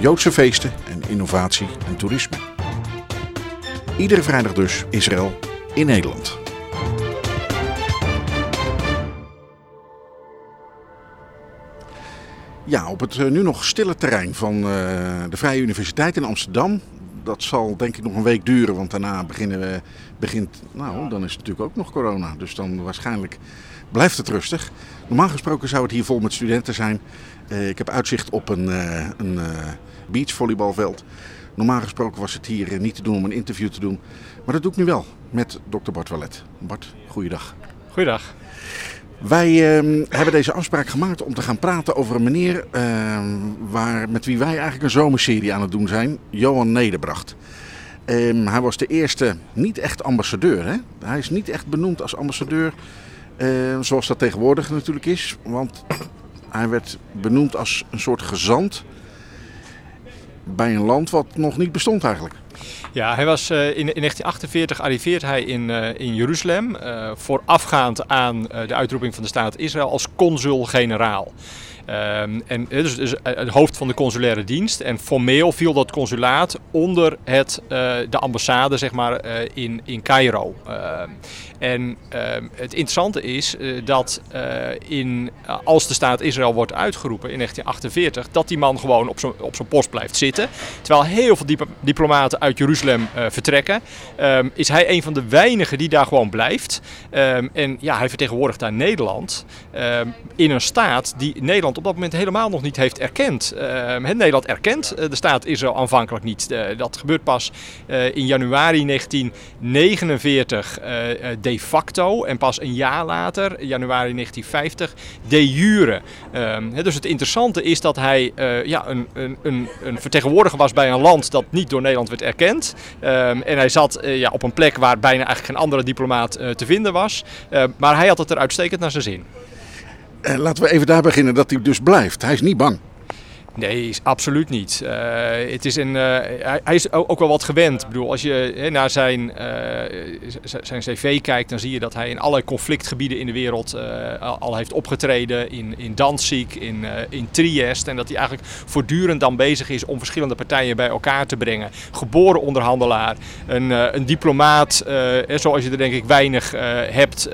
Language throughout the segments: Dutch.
Joodse feesten en innovatie en toerisme. Iedere vrijdag dus Israël in Nederland. Ja, op het eh, nu nog stille terrein van eh, de Vrije Universiteit in Amsterdam. Dat zal denk ik nog een week duren, want daarna beginnen we, begint, nou, dan is het natuurlijk ook nog corona. Dus dan waarschijnlijk blijft het rustig. Normaal gesproken zou het hier vol met studenten zijn. Eh, ik heb uitzicht op een, een beachvolleybalveld. Normaal gesproken was het hier eh, niet te doen om een interview te doen. Maar dat doe ik nu wel met dokter Bart Wallet. Bart, goeiedag. Goeiedag. Wij ehm, hebben deze afspraak gemaakt om te gaan praten over een meneer ehm, waar, met wie wij eigenlijk een zomerserie aan het doen zijn, Johan Nederbracht. Ehm, hij was de eerste niet echt ambassadeur. Hè? Hij is niet echt benoemd als ambassadeur zoals dat tegenwoordig natuurlijk is. Want hij werd benoemd als een soort gezant bij een land wat nog niet bestond eigenlijk. Ja, hij was, eh, in, in 1948 arriveert hij in, eh, in Jeruzalem, eh, voorafgaand aan de uitroeping van de staat Israël als consul-generaal. Ehm, en eh, dus, dus eh, het hoofd van de consulaire dienst. En formeel viel dat consulaat onder het, eh, de ambassade zeg maar, in, in Cairo. Ehm, en ehm, het interessante is dat in, als de staat Israël wordt uitgeroepen in 1948, dat die man gewoon op zijn op zijn post blijft zitten. Terwijl heel veel dip- diplomaten uit Jeruzalem vertrekken, is hij een van de weinigen die daar gewoon blijft. En ja, hij vertegenwoordigt daar Nederland in een staat die Nederland op dat moment helemaal nog niet heeft erkend. Ehm, Nederland erkent eh, de staat Israël aanvankelijk niet. Eh, dat gebeurt pas eh, in januari 1949 eh, eh, de facto en pas een jaar later, januari 1950, de jure. Ehm, dus het interessante is dat hij ja, een, een, een, vertegenwoordiger was bij een land dat niet door Nederland werd erkend. Ehm, en hij zat ja, op een plek waar bijna eigenlijk geen andere diplomaat te vinden was. Maar hij had het er uitstekend naar zijn zin. Eh, laten we even daar beginnen dat hij dus blijft. Hij is niet bang. Nee, absoluut niet. Eh, het is een, eh, hij, is ook wel wat gewend. Ik bedoel, als je naar zijn, eh, zijn cv kijkt, dan zie je dat hij in allerlei conflictgebieden in de wereld al, heeft opgetreden. In, in Danzig, in, in Trieste. En dat hij eigenlijk voortdurend dan bezig is om verschillende partijen bij elkaar te brengen. Geboren onderhandelaar, een, een diplomaat, zoals je er denk ik weinig hebt.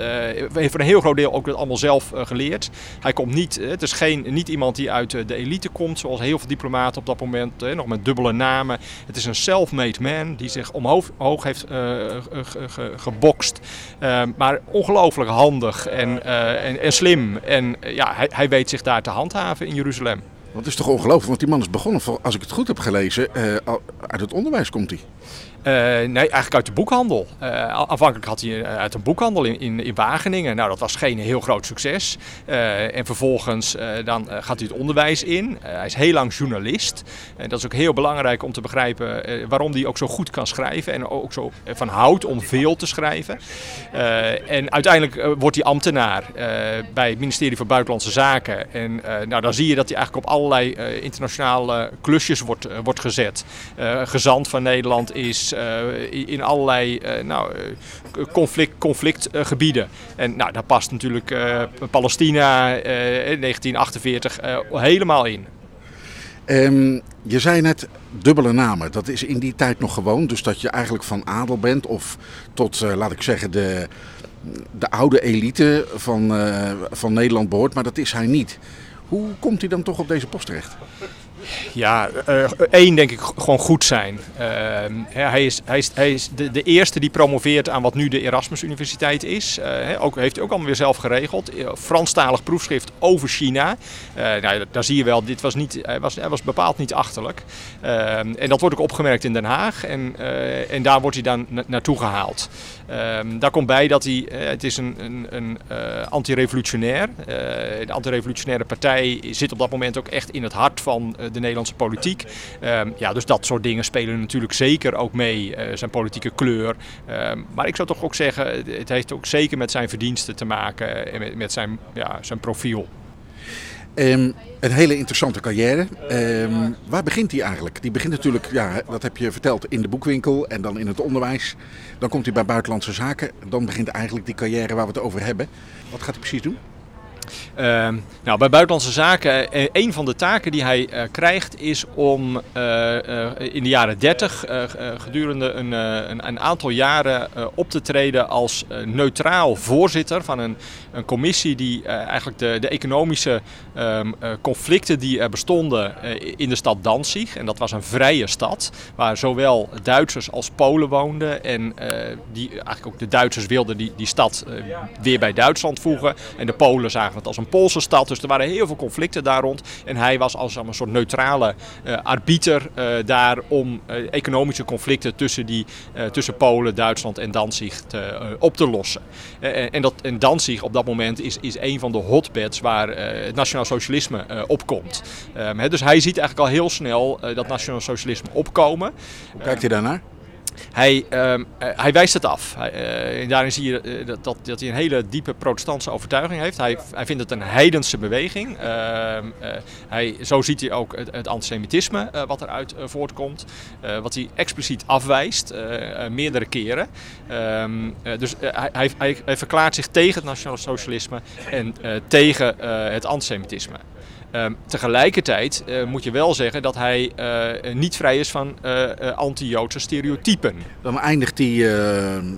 heeft voor een heel groot deel ook het allemaal zelf geleerd. Hij komt niet, het is geen, niet iemand die uit de elite komt, zoals heel veel diplomaten op dat moment, eh, nog met dubbele namen. Het is een self-made man die zich omhoog hoog heeft eh, ge- ge- ge- gebokst. Eh, maar ongelooflijk handig en, eh, en, en slim. En eh, ja, hij, hij weet zich daar te handhaven in Jeruzalem. Dat is toch ongelooflijk, want die man is begonnen, als ik het goed heb gelezen, uit het onderwijs komt hij. Eh, nee, eigenlijk uit de boekhandel. Eh, a- aanvankelijk had hij eh, uit een boekhandel in, in, in Wageningen. Nou, dat was geen heel groot succes. Eh, en vervolgens eh, dan eh, gaat hij het onderwijs in. Eh, hij is heel lang journalist. En dat is ook heel belangrijk om te begrijpen eh, waarom hij ook zo goed kan schrijven. En ook zo van houdt om veel te schrijven. Eh, en uiteindelijk eh, wordt hij ambtenaar eh, bij het ministerie van Buitenlandse Zaken. En eh, nou, dan zie je dat hij eigenlijk op allerlei eh, internationale klusjes wordt, eh, wordt gezet. Eh, gezant van Nederland is eh, in in allerlei eh, nou, eh, conflict, conflictgebieden. en nou, daar past natuurlijk eh, Palestina eh, in 1948 eh, helemaal in. Ehm, je zei net dubbele namen. Dat is in die tijd nog gewoon. Dus dat je eigenlijk van adel bent of tot, eh, laat ik zeggen, de, de oude elite van, eh, van Nederland behoort. Maar dat is hij niet. Hoe komt hij dan toch op deze post terecht? Ja, eh, één denk ik gewoon goed zijn. Ehm, hij is, hij is, hij is de, de eerste die promoveert aan wat nu de Erasmus Universiteit is. Eh, ook, heeft hij ook allemaal weer zelf geregeld. Eh, Franstalig proefschrift over China. Nou, daar zie je wel, dit was niet, hij, was, hij was bepaald niet achterlijk. Ehm, en dat wordt ook opgemerkt in Den Haag. En, en daar wordt hij dan na- naartoe gehaald. Ehm, daar komt bij dat hij, het is een, een, een anti-revolutionair. De anti-revolutionaire partij zit op dat moment ook echt in het hart van de de Nederlandse politiek. Ehm, ja, dus dat soort dingen spelen natuurlijk zeker ook mee, zijn politieke kleur. Ehm, maar ik zou toch ook zeggen, het heeft ook zeker met zijn verdiensten te maken en met, zijn, ja, zijn profiel. Um, een hele interessante carrière. Waar begint hij eigenlijk? Die begint natuurlijk, ja, dat heb je verteld, in de boekwinkel en dan in het onderwijs. Dan komt hij bij Buitenlandse Zaken. Dan begint eigenlijk die carrière waar we het over hebben. Wat gaat hij precies doen? Uh, nou, bij Buitenlandse Zaken, uh, een van de taken die hij uh, krijgt is om in de jaren 30 gedurende een, een, aantal jaren op te treden als neutraal voorzitter van een, een commissie die eigenlijk de, de economische um, conflicten die er bestonden in de stad Danzig, en dat was een vrije stad, waar zowel Duitsers als Polen woonden. En die eigenlijk ook de Duitsers wilden die, die stad weer bij Duitsland voegen. En de Polen zagen het als een Poolse stad. Dus er waren heel veel conflicten daar rond. En hij was als een soort neutrale uh, arbiter uh, daar om uh, economische conflicten tussen, die, tussen Polen, Duitsland en Danzig op te lossen. en, dat, en Danzig op dat moment is, is een van de hotbeds waar het nationaal socialisme opkomt. Um, dus hij ziet eigenlijk al heel snel dat nationaal socialisme opkomen. Hoe kijkt hij daarnaar? Hij, uh, hij wijst het af. Hij, uh, daarin zie je uh, dat, dat, dat, hij een hele diepe protestantse overtuiging heeft. Hij, hij vindt het een heidense beweging. Ehm, hij, zo ziet hij ook het, het antisemitisme wat eruit voortkomt. wat hij expliciet afwijst, meerdere keren. Ehm, dus hij, hij, verklaart zich tegen het nationale socialisme en tegen het antisemitisme. Um, tegelijkertijd uh, moet je wel zeggen dat hij uh, niet vrij is van uh, anti-Joodse stereotypen. Dan eindigt die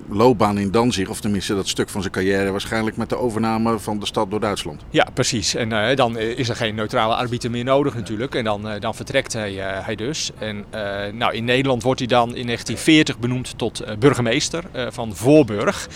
loopbaan in Danzig, of tenminste dat stuk van zijn carrière, waarschijnlijk met de overname van de stad door Duitsland. Ja, precies. En dan is er geen neutrale arbiter meer nodig natuurlijk. En dan, dan vertrekt hij, hij dus. En nou, in Nederland wordt hij dan in 1940 benoemd tot burgemeester van Voorburg.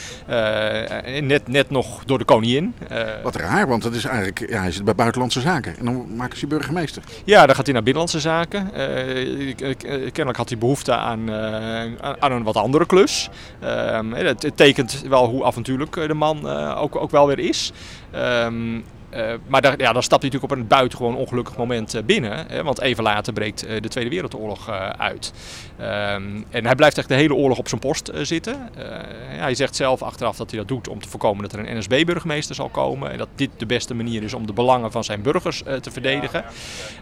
net, net nog door de koningin. Wat raar, want dat is eigenlijk, ja, hij zit bij Buitenlandse Zaken. En dan maken ze burgemeester. Ja, dan gaat hij naar Binnenlandse Zaken. Uh, kennelijk had hij behoefte aan, uh, aan een wat andere klus. Uh, het, tekent wel hoe avontuurlijk de man ook, ook wel weer is. Um, uh, maar daar, ja, dan stapt hij natuurlijk op een buitengewoon ongelukkig moment uh, binnen. Hè, want even later breekt uh, de Tweede Wereldoorlog uit. Um, en hij blijft echt de hele oorlog op zijn post zitten. hij zegt zelf achteraf dat hij dat doet om te voorkomen dat er een NSB-burgemeester zal komen. En dat dit de beste manier is om de belangen van zijn burgers te verdedigen.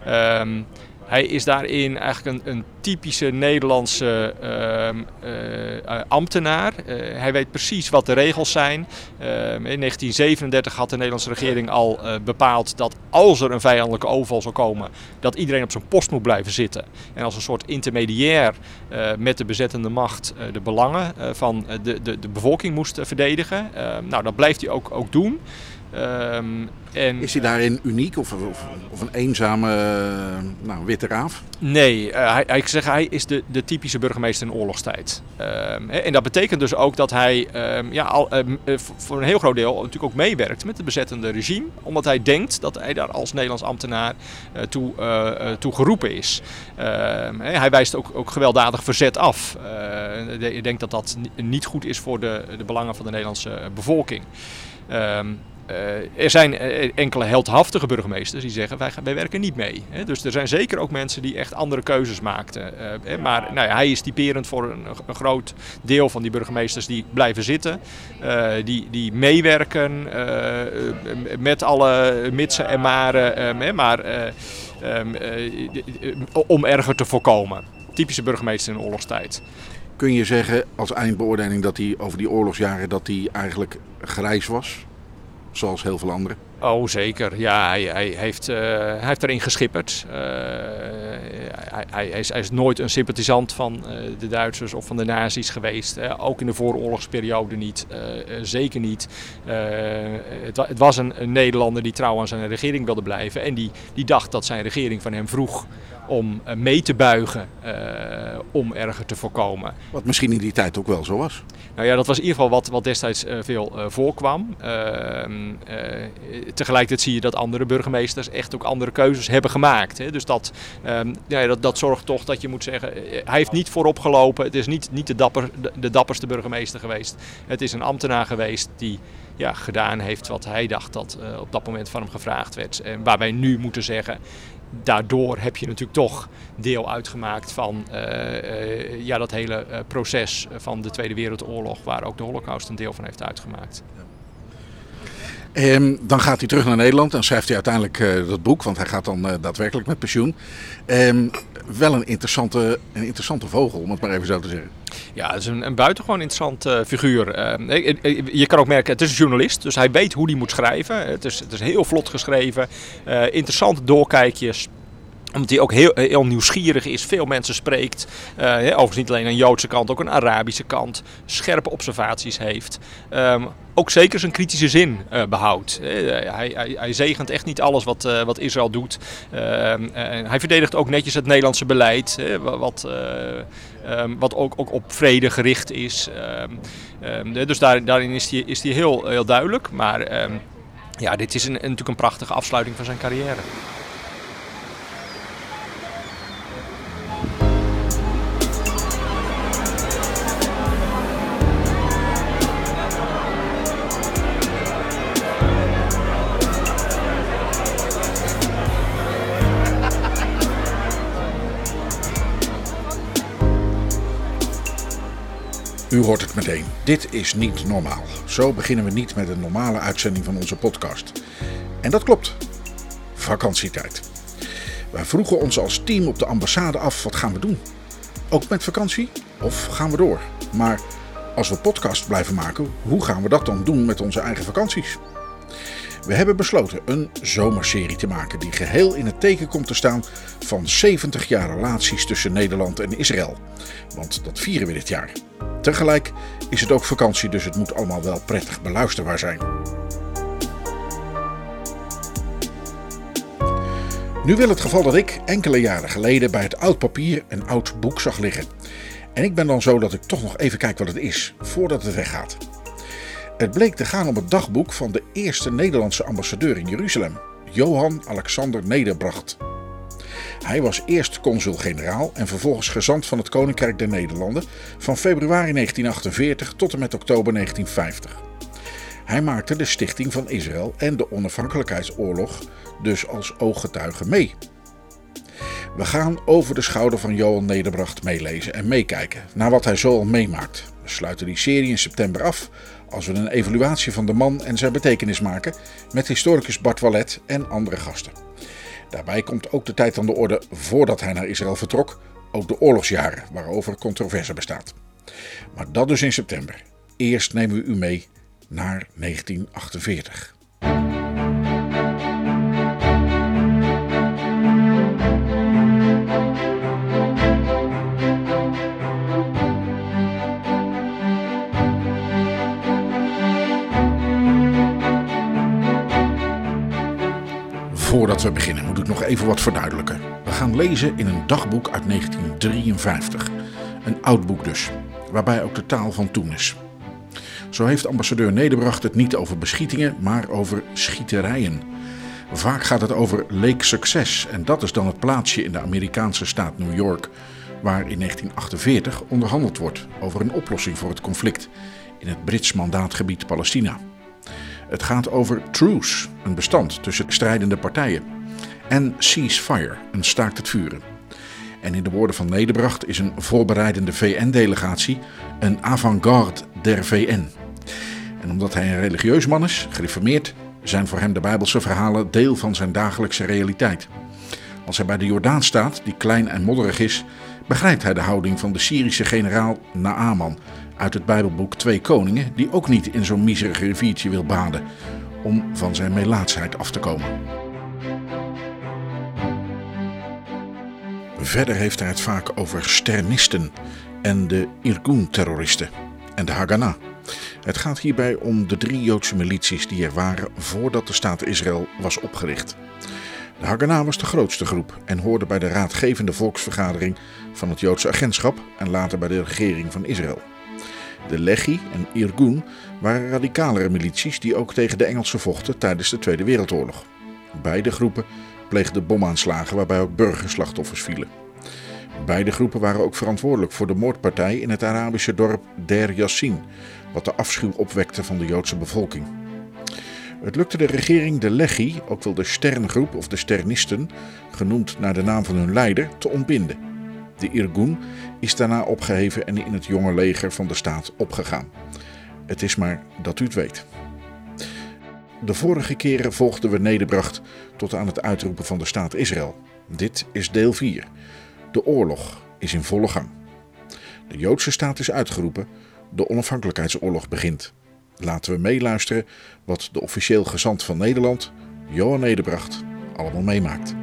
Um, hij is daarin eigenlijk een, een typische Nederlandse uh, uh, ambtenaar. Uh, hij weet precies wat de regels zijn. Ehm, in 1937 had de Nederlandse regering al bepaald dat als er een vijandelijke overval zou komen, dat iedereen op zijn post moet blijven zitten. En als een soort intermediair met de bezettende macht de belangen van de, de, de bevolking moest verdedigen. Ehm, nou, dat blijft hij ook, ook doen. Um, en, is hij daarin uniek of, of, of een eenzame uh, nou, witte raaf? Nee, uh, hij, ik zeg, hij is de, de typische burgemeester in oorlogstijd. Um, en dat betekent dus ook dat hij um, ja, al, voor een heel groot deel natuurlijk ook meewerkt met het bezettende regime. Omdat hij denkt dat hij daar als Nederlands ambtenaar uh, toe, toe geroepen is. hij wijst ook, ook gewelddadig verzet af. ik denk dat dat niet goed is voor de, de belangen van de Nederlandse bevolking. Um, er zijn uh, enkele heldhaftige burgemeesters die zeggen wij, wij werken niet mee. Dus er zijn zeker ook mensen die echt andere keuzes maakten. Uh, maar nou hij is typerend voor een, een, groot deel van die burgemeesters die blijven zitten. die, die meewerken met alle mitsen en maren. maar um, om erger te voorkomen. Typische burgemeester in oorlogstijd. Kun je zeggen als eindbeoordeling dat hij over die oorlogsjaren dat hij eigenlijk grijs was? Zoals heel veel anderen. Oh, zeker. Ja, hij, heeft, uh, hij heeft erin geschipperd. Uh, hij, hij, is, hij, is, nooit een sympathisant van uh, de Duitsers of van de nazi's geweest. ook in de vooroorlogsperiode niet. zeker niet. Het, het, was een, een, Nederlander die trouw aan zijn regering wilde blijven. En die, die dacht dat zijn regering van hem vroeg om mee te buigen om erger te voorkomen. Wat misschien in die tijd ook wel zo was. Nou ja, dat was in ieder geval wat, wat destijds veel voorkwam. Ehm, tegelijkertijd zie je dat andere burgemeesters echt ook andere keuzes hebben gemaakt. Hè. Dus dat, um, ja, dat, dat zorgt toch dat je moet zeggen, eh, hij heeft niet voorop gelopen. Het is niet, niet de, dapper, de, de dapperste burgemeester geweest. Het is een ambtenaar geweest die ja, gedaan heeft wat hij dacht dat uh, op dat moment van hem gevraagd werd. En waar wij nu moeten zeggen, daardoor heb je natuurlijk toch deel uitgemaakt van eh, eh, ja, dat hele eh, proces van de Tweede Wereldoorlog, waar ook de Holocaust een deel van heeft uitgemaakt. Ehm, dan gaat hij terug naar Nederland en schrijft hij uiteindelijk dat boek, want hij gaat dan daadwerkelijk met pensioen. Ehm, wel een interessante, een interessante vogel, om het maar even zo te zeggen. Ja, het is een, buitengewoon interessant eh, figuur. Eh, je kan ook merken, het is een journalist, dus hij weet hoe hij moet schrijven. Het is, het is heel vlot geschreven, eh, interessante doorkijkjes omdat hij ook heel, heel nieuwsgierig is, veel mensen spreekt. Hè, overigens niet alleen een Joodse kant, ook een Arabische kant. Scherpe observaties heeft. Ehm, ook zeker zijn kritische zin eh, behoudt. Eh, hij, hij, zegent echt niet alles wat, wat Israël doet. Ehm, hij verdedigt ook netjes het Nederlandse beleid. wat, eh, ehm, wat ook, ook op vrede gericht is. Ehm, ehm, dus daar, daarin is hij, is hij heel, heel duidelijk. Maar ja, dit is een- natuurlijk een prachtige afsluiting van zijn carrière. U hoort het meteen. Dit is niet normaal. Zo beginnen we niet met een normale uitzending van onze podcast. En dat klopt. Vakantietijd. Wij vroegen ons als team op de ambassade af: wat gaan we doen? Ook met vakantie? Of gaan we door? Maar als we podcast blijven maken, hoe gaan we dat dan doen met onze eigen vakanties? We hebben besloten een zomerserie te maken die geheel in het teken komt te staan van 70 jaar relaties tussen Nederland en Israël. Want dat vieren we dit jaar. Tegelijk is het ook vakantie, dus het moet allemaal wel prettig beluisterbaar zijn. Nu wil het geval dat ik enkele jaren geleden bij het oud papier een oud boek zag liggen. En ik ben dan zo dat ik toch nog even kijk wat het is, voordat het weggaat. Het bleek te gaan om het dagboek van de eerste Nederlandse ambassadeur in Jeruzalem, Johan Alexander Nederbracht. Hij was eerst consul-generaal en vervolgens gezant van het Koninkrijk der Nederlanden van februari 1948 tot en met oktober 1950. Hij maakte de stichting van Israël en de onafhankelijkheidsoorlog dus als ooggetuige mee. We gaan over de schouder van Johan Nederbracht meelezen en meekijken naar wat hij zo al meemaakt. We sluiten die serie in september af als we een evaluatie van de man en zijn betekenis maken met historicus Bart Wallet en andere gasten. Daarbij komt ook de tijd aan de orde voordat hij naar Israël vertrok, ook de oorlogsjaren waarover controverse bestaat. Maar dat dus in september. Eerst nemen we u mee naar 1948. Voordat we beginnen moet ik nog even wat verduidelijken. We gaan lezen in een dagboek uit 1953. Een oud boek dus, waarbij ook de taal van toen is. Zo heeft ambassadeur Nederbracht het niet over beschietingen, maar over schieterijen. Vaak gaat het over Lake Success en dat is dan het plaatsje in de Amerikaanse staat New York, waar in 1948 onderhandeld wordt over een oplossing voor het conflict in het Brits mandaatgebied Palestina. Het gaat over truce, een bestand tussen strijdende partijen, en ceasefire, een staakt het vuren. En in de woorden van Nederbracht is een voorbereidende VN-delegatie een avant-garde der VN. En omdat hij een religieus man is, gereformeerd, zijn voor hem de Bijbelse verhalen deel van zijn dagelijkse realiteit. Als hij bij de Jordaan staat, die klein en modderig is, begrijpt hij de houding van de Syrische generaal Naaman uit het Bijbelboek Twee Koningen, die ook niet in zo'n miserig riviertje wil baden om van zijn melaatsheid af te komen. Verder heeft hij het vaak over sternisten en de Irgun-terroristen en de Haganah. Het gaat hierbij om de drie Joodse milities die er waren voordat de staat Israël was opgericht. De Haganah was de grootste groep en hoorde bij de raadgevende volksvergadering van het Joodse agentschap en later bij de regering van Israël. De Lechi en Irgun waren radicalere milities die ook tegen de Engelsen vochten tijdens de Tweede Wereldoorlog. Beide groepen pleegden bomaanslagen waarbij ook burgerslachtoffers vielen. Beide groepen waren ook verantwoordelijk voor de moordpartij in het Arabische dorp Der Yassin, wat de afschuw opwekte van de Joodse bevolking. Het lukte de regering de Legie, ook wel de Sterngroep of de Sternisten, genoemd naar de naam van hun leider, te ontbinden. De Irgun is daarna opgeheven en in het jonge leger van de staat opgegaan. Het is maar dat u het weet. De vorige keren volgden we Nederbracht tot aan het uitroepen van de staat Israël. Dit is deel 4. De oorlog is in volle gang. De Joodse staat is uitgeroepen, de onafhankelijkheidsoorlog begint. Laten we meeluisteren wat de officieel gezant van Nederland, Johan Nederbracht, allemaal meemaakt.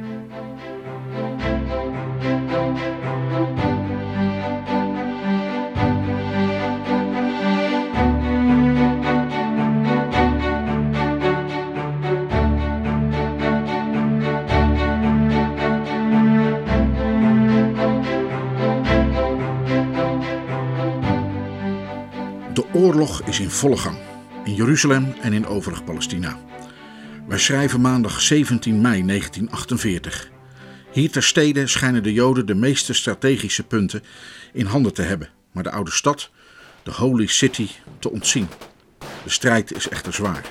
Oorlog is in volle gang, in Jeruzalem en in overig Palestina. Wij schrijven maandag 17 mei 1948. Hier ter stede schijnen de Joden de meeste strategische punten in handen te hebben, maar de oude stad, de Holy City, te ontzien. De strijd is echter zwaar.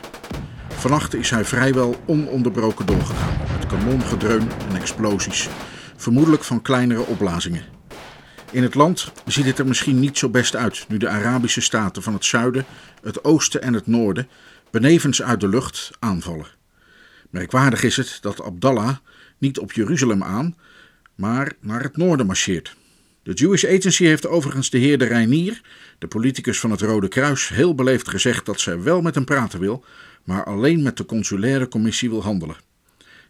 Vannacht is hij vrijwel ononderbroken doorgegaan, met kanongedreun en explosies, vermoedelijk van kleinere opblazingen. In het land ziet het er misschien niet zo best uit nu de Arabische staten van het zuiden, het oosten en het noorden benevens uit de lucht aanvallen. Merkwaardig is het dat Abdallah niet op Jeruzalem aan, maar naar het noorden marcheert. De Jewish Agency heeft overigens de heer de Reinier, de politicus van het Rode Kruis, heel beleefd gezegd dat zij wel met hem praten wil, maar alleen met de consulaire commissie wil handelen.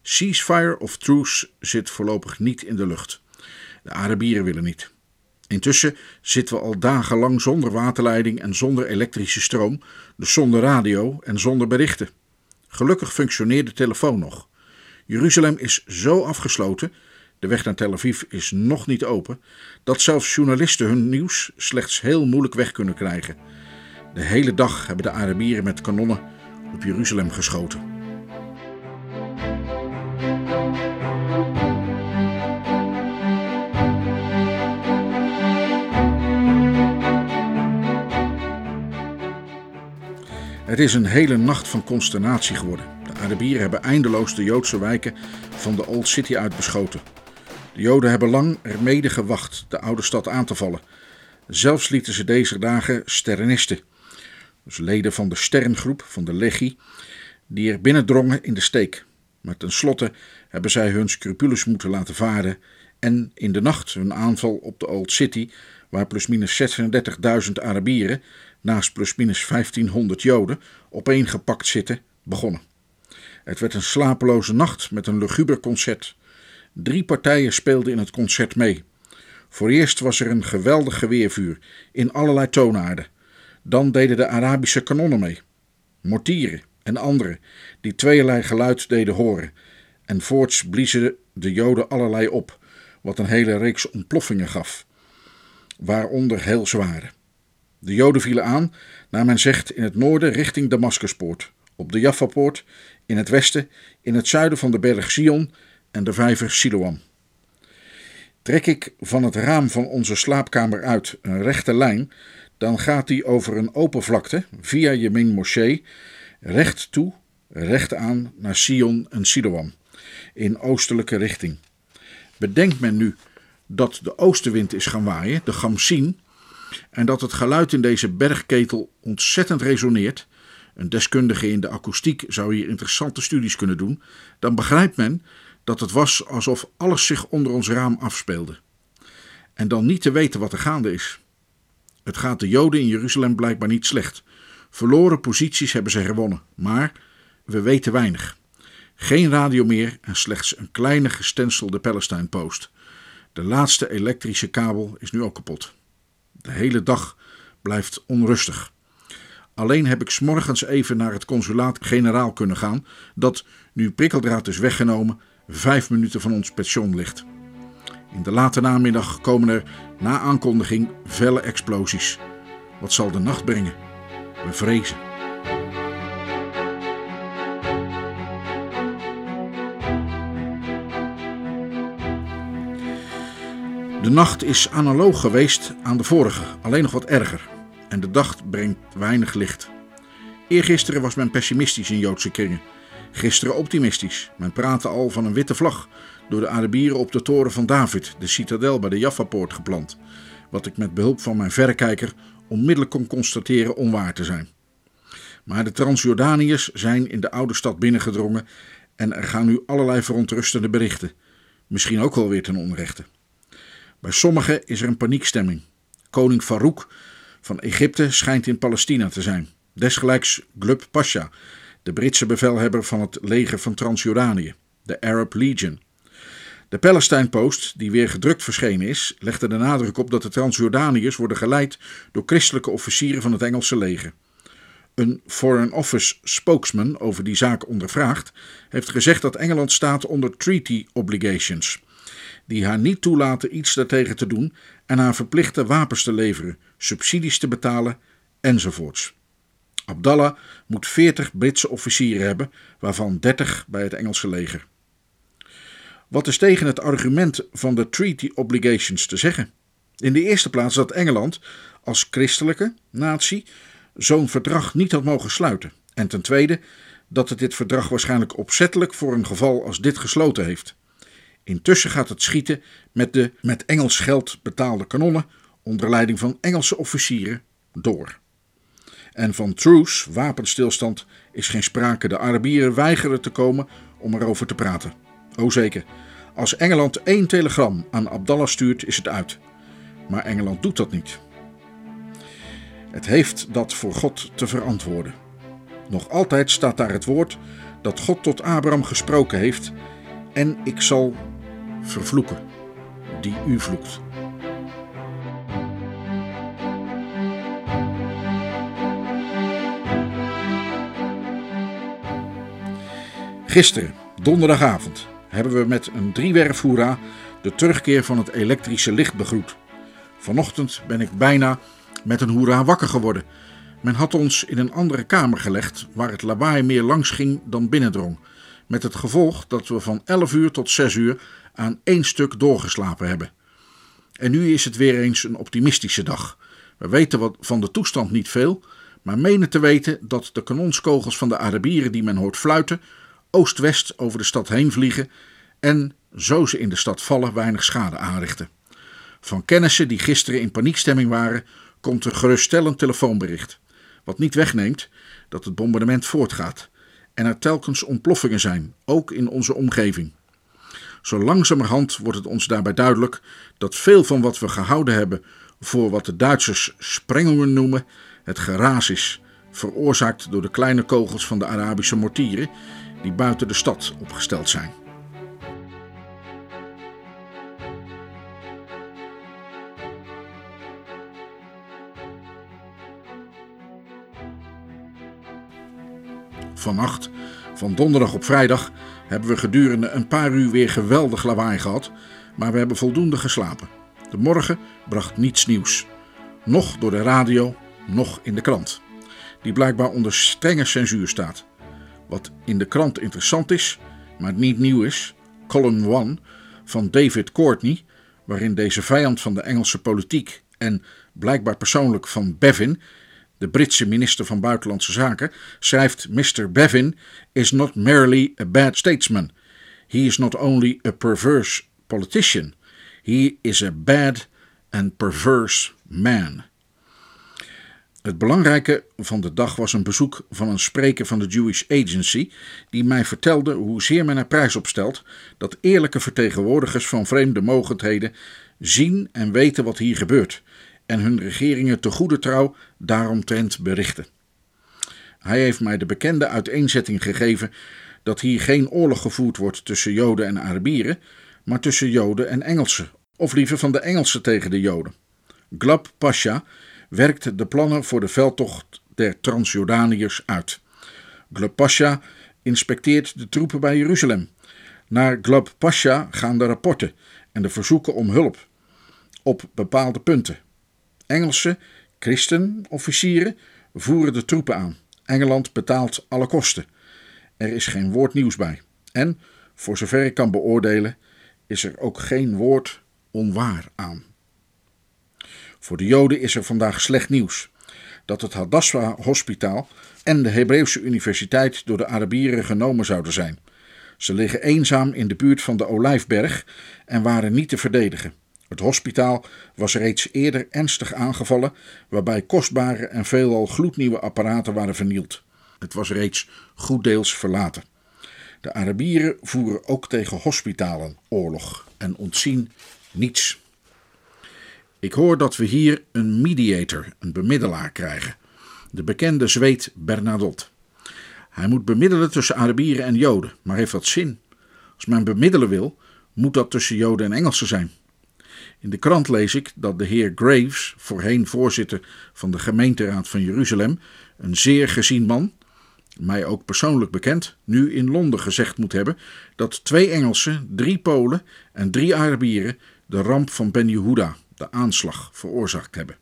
Ceasefire of truce zit voorlopig niet in de lucht. De Arabieren willen niet. Intussen zitten we al dagenlang zonder waterleiding en zonder elektrische stroom, dus zonder radio en zonder berichten. Gelukkig functioneert de telefoon nog. Jeruzalem is zo afgesloten, de weg naar Tel Aviv is nog niet open, dat zelfs journalisten hun nieuws slechts heel moeilijk weg kunnen krijgen. De hele dag hebben de Arabieren met kanonnen op Jeruzalem geschoten. Het is een hele nacht van consternatie geworden. De Arabieren hebben eindeloos de Joodse wijken van de Old City uitbeschoten. De Joden hebben lang ermede gewacht de oude stad aan te vallen. Zelfs lieten ze deze dagen sterrenisten, dus leden van de Sterngroep van de Legie, die er binnendrongen in de steek. Maar tenslotte hebben zij hun scrupules moeten laten varen en in de nacht hun aanval op de Old City, waar plusminus 36.000 Arabieren naast plusminus 1500 Joden opeengepakt zitten, begonnen. Het werd een slapeloze nacht met een luguber concert. Drie partijen speelden in het concert mee. Voor eerst was er een geweldig geweervuur in allerlei toonaarden. Dan deden de Arabische kanonnen mee, mortieren en andere die tweeërlei geluid deden horen. En voorts bliezen de Joden allerlei op, wat een hele reeks ontploffingen gaf, waaronder heel zware. De Joden vielen aan, naar men zegt, in het noorden richting Damascuspoort, op de Jaffapoort, in het westen, in het zuiden van de berg Sion en de vijver Siloam. Trek ik van het raam van onze slaapkamer uit een rechte lijn, dan gaat die over een open vlakte, via Yemin Moschee, recht toe, recht aan naar Sion en Siloam, in oostelijke richting. Bedenkt men nu dat de oostenwind is gaan waaien, de Gamsin, en dat het geluid in deze bergketel ontzettend resoneert, een deskundige in de akoestiek zou hier interessante studies kunnen doen, dan begrijpt men dat het was alsof alles zich onder ons raam afspeelde. En dan niet te weten wat er gaande is. Het gaat de Joden in Jeruzalem blijkbaar niet slecht. Verloren posities hebben ze gewonnen, maar we weten weinig. Geen radio meer en slechts een kleine gestenselde Palestine Post. De laatste elektrische kabel is nu ook kapot. De hele dag blijft onrustig. Alleen heb ik s'morgens even naar het consulaat-generaal kunnen gaan, dat, nu prikkeldraad is weggenomen, vijf minuten van ons pension ligt. In de late namiddag komen er, na aankondiging, felle explosies. Wat zal de nacht brengen? We vrezen. De nacht is analoog geweest aan de vorige, alleen nog wat erger. En de dag brengt weinig licht. Eergisteren was men pessimistisch in Joodse kringen. Gisteren optimistisch. Men praatte al van een witte vlag door de Arabieren op de toren van David, de citadel bij de Jaffa-poort geplant. Wat ik met behulp van mijn verrekijker onmiddellijk kon constateren onwaar te zijn. Maar de Transjordaniërs zijn in de oude stad binnengedrongen en er gaan nu allerlei verontrustende berichten. Misschien ook wel weer ten onrechte. Bij sommigen is er een paniekstemming. Koning Farouk van Egypte schijnt in Palestina te zijn. Desgelijks Glub Pasha, de Britse bevelhebber van het leger van Transjordanië, de Arab Legion. De Palestine Post, die weer gedrukt verschenen is, legde de nadruk op dat de Transjordaniërs worden geleid door christelijke officieren van het Engelse leger. Een Foreign Office spokesman over die zaak ondervraagd, heeft gezegd dat Engeland staat onder treaty obligations, die haar niet toelaten iets daartegen te doen en haar verplichten wapens te leveren, subsidies te betalen enzovoorts. Abdallah moet 40 Britse officieren hebben, waarvan 30 bij het Engelse leger. Wat is tegen het argument van de treaty obligations te zeggen? In de eerste plaats dat Engeland als christelijke natie zo'n verdrag niet had mogen sluiten. En ten tweede dat het dit verdrag waarschijnlijk opzettelijk voor een geval als dit gesloten heeft. Intussen gaat het schieten met de met Engels geld betaalde kanonnen onder leiding van Engelse officieren door. En van truce, wapenstilstand, is geen sprake. De Arabieren weigeren te komen om erover te praten. O zeker, als Engeland één telegram aan Abdallah stuurt, is het uit. Maar Engeland doet dat niet. Het heeft dat voor God te verantwoorden. Nog altijd staat daar het woord dat God tot Abraham gesproken heeft: En ik zal vervloeken die u vloekt. Gisteren, donderdagavond, hebben we met een driewerf hoera de terugkeer van het elektrische licht begroet. Vanochtend ben ik bijna met een hoera wakker geworden. Men had ons in een andere kamer gelegd waar het lawaai meer langs ging dan binnendrong. Met het gevolg dat we van 11 uur tot 6 uur aan één stuk doorgeslapen hebben. En nu is het weer eens een optimistische dag. We weten wat van de toestand niet veel, maar menen te weten dat de kanonskogels van de Arabieren die men hoort fluiten oost-west over de stad heen vliegen en, zo ze in de stad vallen, weinig schade aanrichten. Van kennissen die gisteren in paniekstemming waren, komt een geruststellend telefoonbericht. Wat niet wegneemt dat het bombardement voortgaat en er telkens ontploffingen zijn, ook in onze omgeving. Zo langzamerhand wordt het ons daarbij duidelijk dat veel van wat we gehouden hebben voor wat de Duitsers sprengelingen noemen, het geraas is, veroorzaakt door de kleine kogels van de Arabische mortieren die buiten de stad opgesteld zijn. Vannacht, van donderdag op vrijdag, hebben we gedurende een paar uur weer geweldig lawaai gehad, maar we hebben voldoende geslapen. De morgen bracht niets nieuws. Nog door de radio, nog in de krant, die blijkbaar onder strenge censuur staat. Wat in de krant interessant is, maar niet nieuw is, column 1 van David Courtney, waarin deze vijand van de Engelse politiek en blijkbaar persoonlijk van Bevin, de Britse minister van Buitenlandse Zaken, schrijft: Mr. Bevin is not merely a bad statesman. He is not only a perverse politician. He is a bad and perverse man. Het belangrijke van de dag was een bezoek van een spreker van de Jewish Agency, die mij vertelde hoezeer men er prijs op stelt dat eerlijke vertegenwoordigers van vreemde mogendheden zien en weten wat hier gebeurt en hun regeringen te goede trouw daaromtrent berichten. Hij heeft mij de bekende uiteenzetting gegeven dat hier geen oorlog gevoerd wordt tussen Joden en Arabieren, maar tussen Joden en Engelsen, of liever van de Engelsen tegen de Joden. Glab Pasha werkte de plannen voor de veldtocht der Transjordaniërs uit. Glab Pasha inspecteert de troepen bij Jeruzalem. Naar Glab Pasha gaan de rapporten en de verzoeken om hulp op bepaalde punten. Engelse christenofficieren voeren de troepen aan. Engeland betaalt alle kosten. Er is geen woord nieuws bij. En, voor zover ik kan beoordelen, is er ook geen woord onwaar aan. Voor de Joden is er vandaag slecht nieuws. dat het Hadassah-hospitaal en de Hebreeuwse Universiteit door de Arabieren genomen zouden zijn. Ze liggen eenzaam in de buurt van de Olijfberg en waren niet te verdedigen. Het hospitaal was reeds eerder ernstig aangevallen, waarbij kostbare en veelal gloednieuwe apparaten waren vernield. Het was reeds goed deels verlaten. De Arabieren voeren ook tegen hospitalen oorlog en ontzien niets. Ik hoor dat we hier een mediator, een bemiddelaar, krijgen. De bekende zweet Bernadotte. Hij moet bemiddelen tussen Arabieren en Joden, maar heeft dat zin? Als men bemiddelen wil, moet dat tussen Joden en Engelsen zijn. In de krant lees ik dat de heer Graves, voorheen voorzitter van de gemeenteraad van Jeruzalem, een zeer gezien man, mij ook persoonlijk bekend, nu in Londen gezegd moet hebben dat twee Engelsen, drie Polen en drie Arabieren de ramp van Ben Yehuda, de aanslag, veroorzaakt hebben.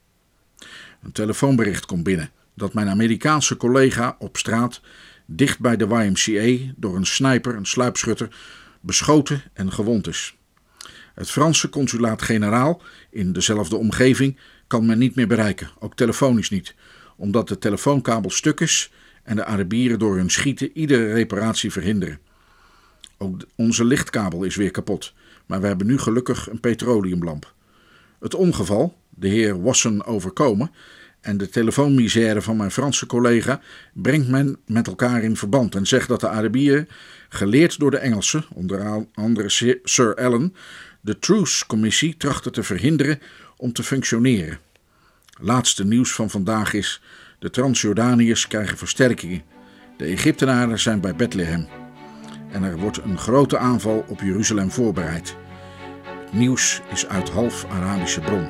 Een telefoonbericht komt binnen dat mijn Amerikaanse collega op straat dicht bij de YMCA door een sniper, een sluipschutter, beschoten en gewond is. Het Franse consulaat-generaal in dezelfde omgeving kan men niet meer bereiken, ook telefonisch niet, omdat de telefoonkabel stuk is en de Arabieren door hun schieten iedere reparatie verhinderen. Ook onze lichtkabel is weer kapot, maar we hebben nu gelukkig een petroleumlamp. Het ongeval, de heer Wassen overkomen, en de telefoonmisère van mijn Franse collega brengt men met elkaar in verband en zegt dat de Arabieren, geleerd door de Engelsen, onder andere Sir Allen, de Truce-commissie trachten te verhinderen om te functioneren. Laatste nieuws van vandaag is: de Transjordaniërs krijgen versterkingen. De Egyptenaren zijn bij Bethlehem. En er wordt een grote aanval op Jeruzalem voorbereid. Het nieuws is uit half Arabische bron.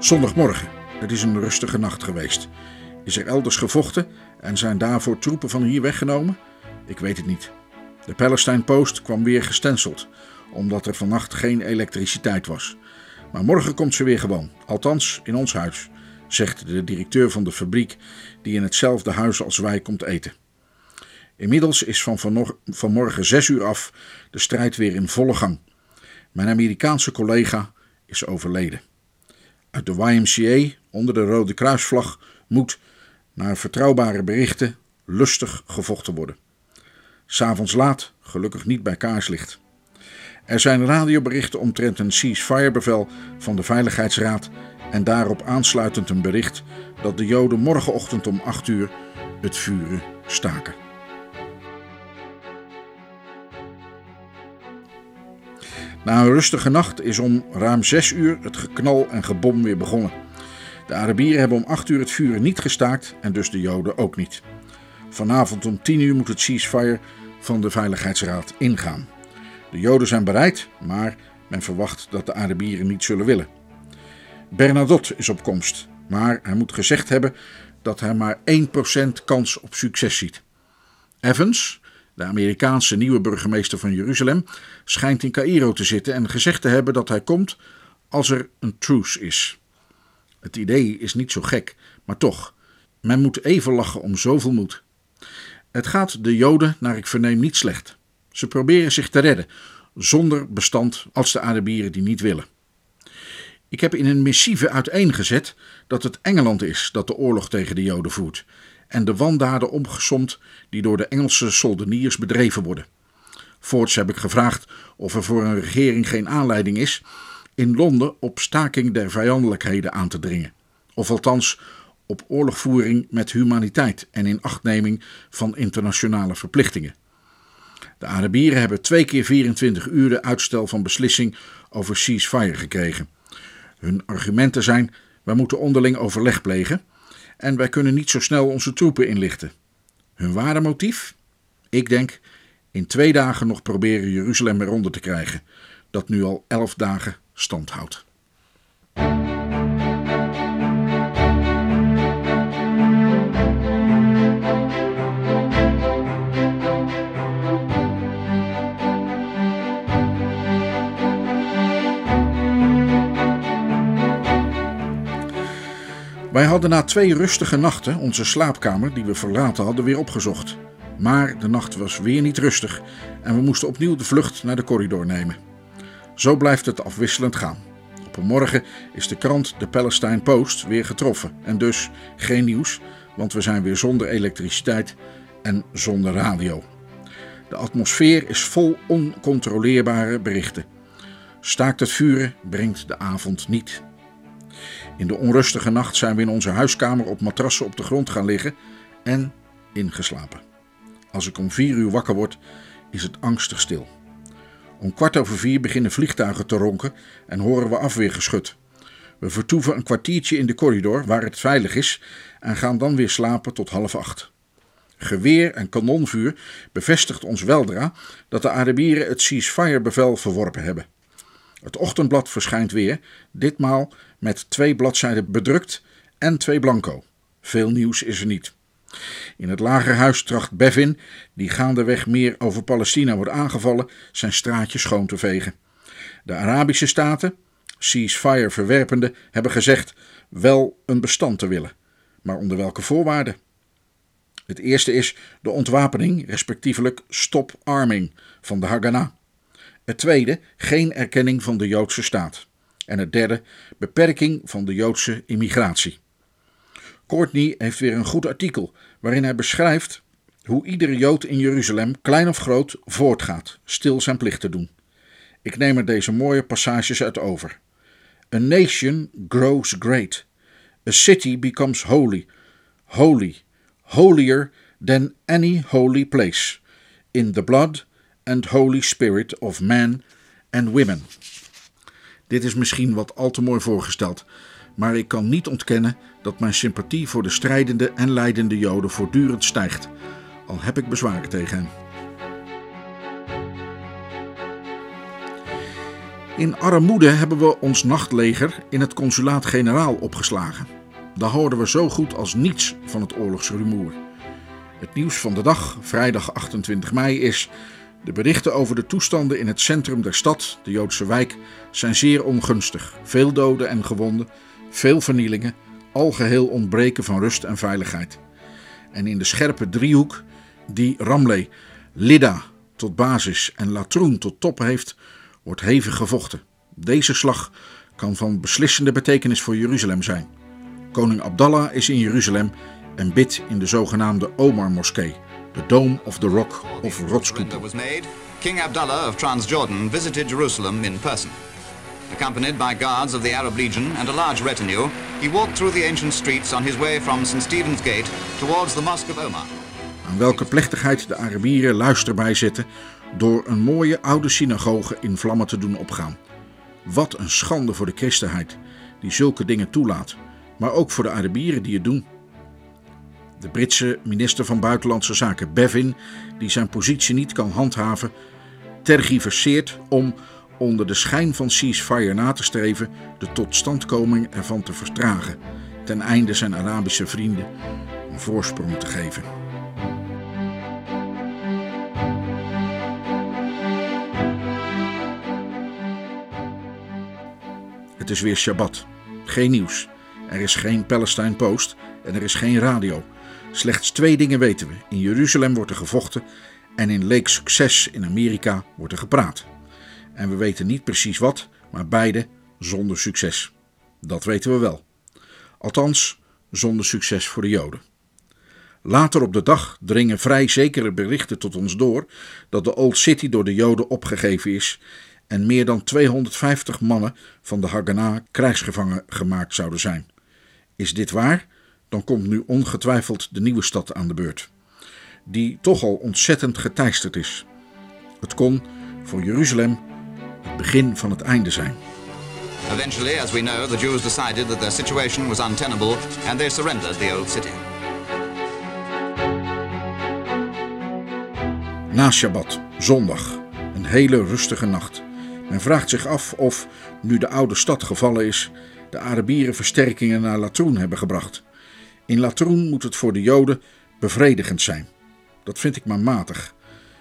Zondagmorgen. Het is een rustige nacht geweest. Is er elders gevochten en zijn daarvoor troepen van hier weggenomen? Ik weet het niet. De Palestine Post kwam weer gestenseld, omdat er vannacht geen elektriciteit was. Maar morgen komt ze weer gewoon, althans in ons huis, zegt de directeur van de fabriek die in hetzelfde huis als wij komt eten. Inmiddels is van vanmorgen zes uur af de strijd weer in volle gang. Mijn Amerikaanse collega is overleden. Uit de YMCA onder de Rode Kruisvlag moet, naar vertrouwbare berichten, lustig gevochten worden. S'avonds laat, gelukkig niet bij kaarslicht. Er zijn radioberichten omtrent een ceasefire-bevel van de Veiligheidsraad en daarop aansluitend een bericht dat de Joden morgenochtend om 8 uur het vuren staken. Na een rustige nacht is om ruim 6 uur het geknal en gebom weer begonnen. De Arabieren hebben om 8 uur het vuren niet gestaakt en dus de Joden ook niet. Vanavond om 10 uur moet het ceasefire van de Veiligheidsraad ingaan. De Joden zijn bereid, maar men verwacht dat de Arabieren niet zullen willen. Bernadotte is op komst, maar hij moet gezegd hebben dat hij maar 1% kans op succes ziet. Evans, de Amerikaanse nieuwe burgemeester van Jeruzalem, schijnt in Cairo te zitten en gezegd te hebben dat hij komt als er een truce is. Het idee is niet zo gek, maar toch, men moet even lachen om zoveel moed. Het gaat de Joden, naar ik verneem, niet slecht. Ze proberen zich te redden, zonder bestand als de Arabieren die niet willen. Ik heb in een missieve uiteengezet dat het Engeland is dat de oorlog tegen de Joden voert en de wandaden opgesomd die door de Engelse soldeniers bedreven worden. Voorts heb ik gevraagd of er voor een regering geen aanleiding is in Londen op staking der vijandelijkheden aan te dringen, of althans op oorlogvoering met humaniteit en in achtneming van internationale verplichtingen. De Arabieren hebben twee keer 24 uur de uitstel van beslissing over ceasefire gekregen. Hun argumenten zijn: wij moeten onderling overleg plegen en wij kunnen niet zo snel onze troepen inlichten. Hun ware motief? Ik denk in twee dagen nog proberen Jeruzalem eronder te krijgen, dat nu al elf dagen stand houdt. Wij hadden na twee rustige nachten onze slaapkamer, die we verlaten hadden, weer opgezocht. Maar de nacht was weer niet rustig en we moesten opnieuw de vlucht naar de corridor nemen. Zo blijft het afwisselend gaan. Op een morgen is de krant de Palestine Post weer getroffen en dus geen nieuws, want we zijn weer zonder elektriciteit en zonder radio. De atmosfeer is vol oncontroleerbare berichten. Staakt het vuren brengt de avond niet. In de onrustige nacht zijn we in onze huiskamer op matrassen op de grond gaan liggen en ingeslapen. Als ik om vier uur wakker word, is het angstig stil. Om kwart over vier beginnen vliegtuigen te ronken en horen we afweergeschut. We vertoeven een kwartiertje in de corridor waar het veilig is en gaan dan weer slapen tot half acht. Geweer en kanonvuur bevestigt ons weldra dat de Arabieren het ceasefire-bevel verworpen hebben. Het ochtendblad verschijnt weer, ditmaal met twee bladzijden bedrukt en twee blanco. Veel nieuws is er niet. In het lagerhuis tracht Bevin, die gaandeweg meer over Palestina wordt aangevallen, zijn straatje schoon te vegen. De Arabische staten, ceasefire verwerpende, hebben gezegd wel een bestand te willen. Maar onder welke voorwaarden? Het eerste is de ontwapening, respectievelijk stop arming van de Haganah. Het tweede, geen erkenning van de Joodse staat. En het derde, beperking van de Joodse immigratie. Courtney heeft weer een goed artikel waarin hij beschrijft hoe iedere Jood in Jeruzalem, klein of groot, voortgaat, stil zijn plicht te doen. Ik neem er deze mooie passages uit over. A nation grows great. A city becomes holy. Holy. Holier than any holy place. In the blood and holy spirit of men and women. Dit is misschien wat al te mooi voorgesteld, maar ik kan niet ontkennen dat mijn sympathie voor de strijdende en leidende Joden voortdurend stijgt, al heb ik bezwaren tegen hen. In armoede hebben we ons nachtleger in het consulaat-generaal opgeslagen. Daar hoorden we zo goed als niets van het oorlogsrumoer. Het nieuws van de dag, vrijdag 28 mei, is de berichten over de toestanden in het centrum der stad, de Joodse wijk, zijn zeer ongunstig. Veel doden en gewonden, veel vernielingen, algeheel ontbreken van rust en veiligheid. En in de scherpe driehoek die Ramleh, Lida tot basis en Latroen tot top heeft, wordt hevig gevochten. Deze slag kan van beslissende betekenis voor Jeruzalem zijn. Koning Abdallah is in Jeruzalem en bidt in de zogenaamde Omar-moskee the Dome of the Rock of Rotskoepel. King of Transjordan visited Jerusalem in person. Accompanied by guards of the Arab Legion and a large retinue, he walked through the ancient streets on his way from St. Stephen's Gate towards the Mosque of Omar. Aan welke plechtigheid de Arabieren luister bij zitten door een mooie oude synagoge in vlammen te doen opgaan. Wat een schande voor de christenheid, die zulke dingen toelaat, maar ook voor de Arabieren die het doen. De Britse minister van Buitenlandse Zaken Bevin, die zijn positie niet kan handhaven, tergiverseert om onder de schijn van ceasefire na te streven de totstandkoming ervan te vertragen, ten einde zijn Arabische vrienden een voorsprong te geven. Het is weer Shabbat. Geen nieuws. Er is geen Palestine Post en er is geen radio. Slechts twee dingen weten we. In Jeruzalem wordt er gevochten en in Lake Success in Amerika wordt er gepraat. En we weten niet precies wat, maar beide zonder succes. Dat weten we wel. Althans, zonder succes voor de Joden. Later op de dag dringen vrij zekere berichten tot ons door dat de Old City door de Joden opgegeven is en meer dan 250 mannen van de Haganah krijgsgevangen gemaakt zouden zijn. Is dit waar? Dan komt nu ongetwijfeld de nieuwe stad aan de beurt, die toch al ontzettend geteisterd is. Het kon voor Jeruzalem begin van het einde zijn. Eventually, as we know, the Jews decided that their situation was untenable and they surrendered the old city. Na Shabbat, zondag, een hele rustige nacht. Men vraagt zich af of, nu de oude stad gevallen is, de Arabieren versterkingen naar Latroen hebben gebracht. In Latroen moet het voor de Joden bevredigend zijn. Dat vind ik maar matig.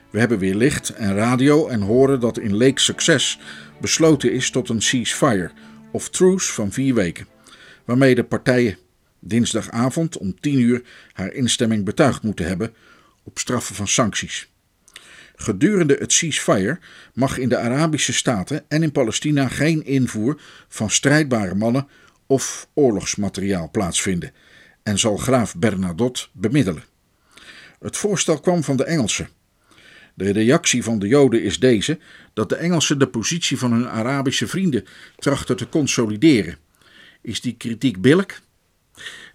We hebben weer licht en radio en horen dat in Lake Success besloten is tot een ceasefire of truce van vier weken, waarmee de partijen dinsdagavond om 10 uur haar instemming betuigd moeten hebben op straffen van sancties. Gedurende het ceasefire mag in de Arabische staten en in Palestina geen invoer van strijdbare mannen of oorlogsmateriaal plaatsvinden en zal graaf Bernadotte bemiddelen. Het voorstel kwam van de Engelsen. De reactie van de Joden is deze: dat de Engelsen de positie van hun Arabische vrienden trachten te consolideren. Is die kritiek billig?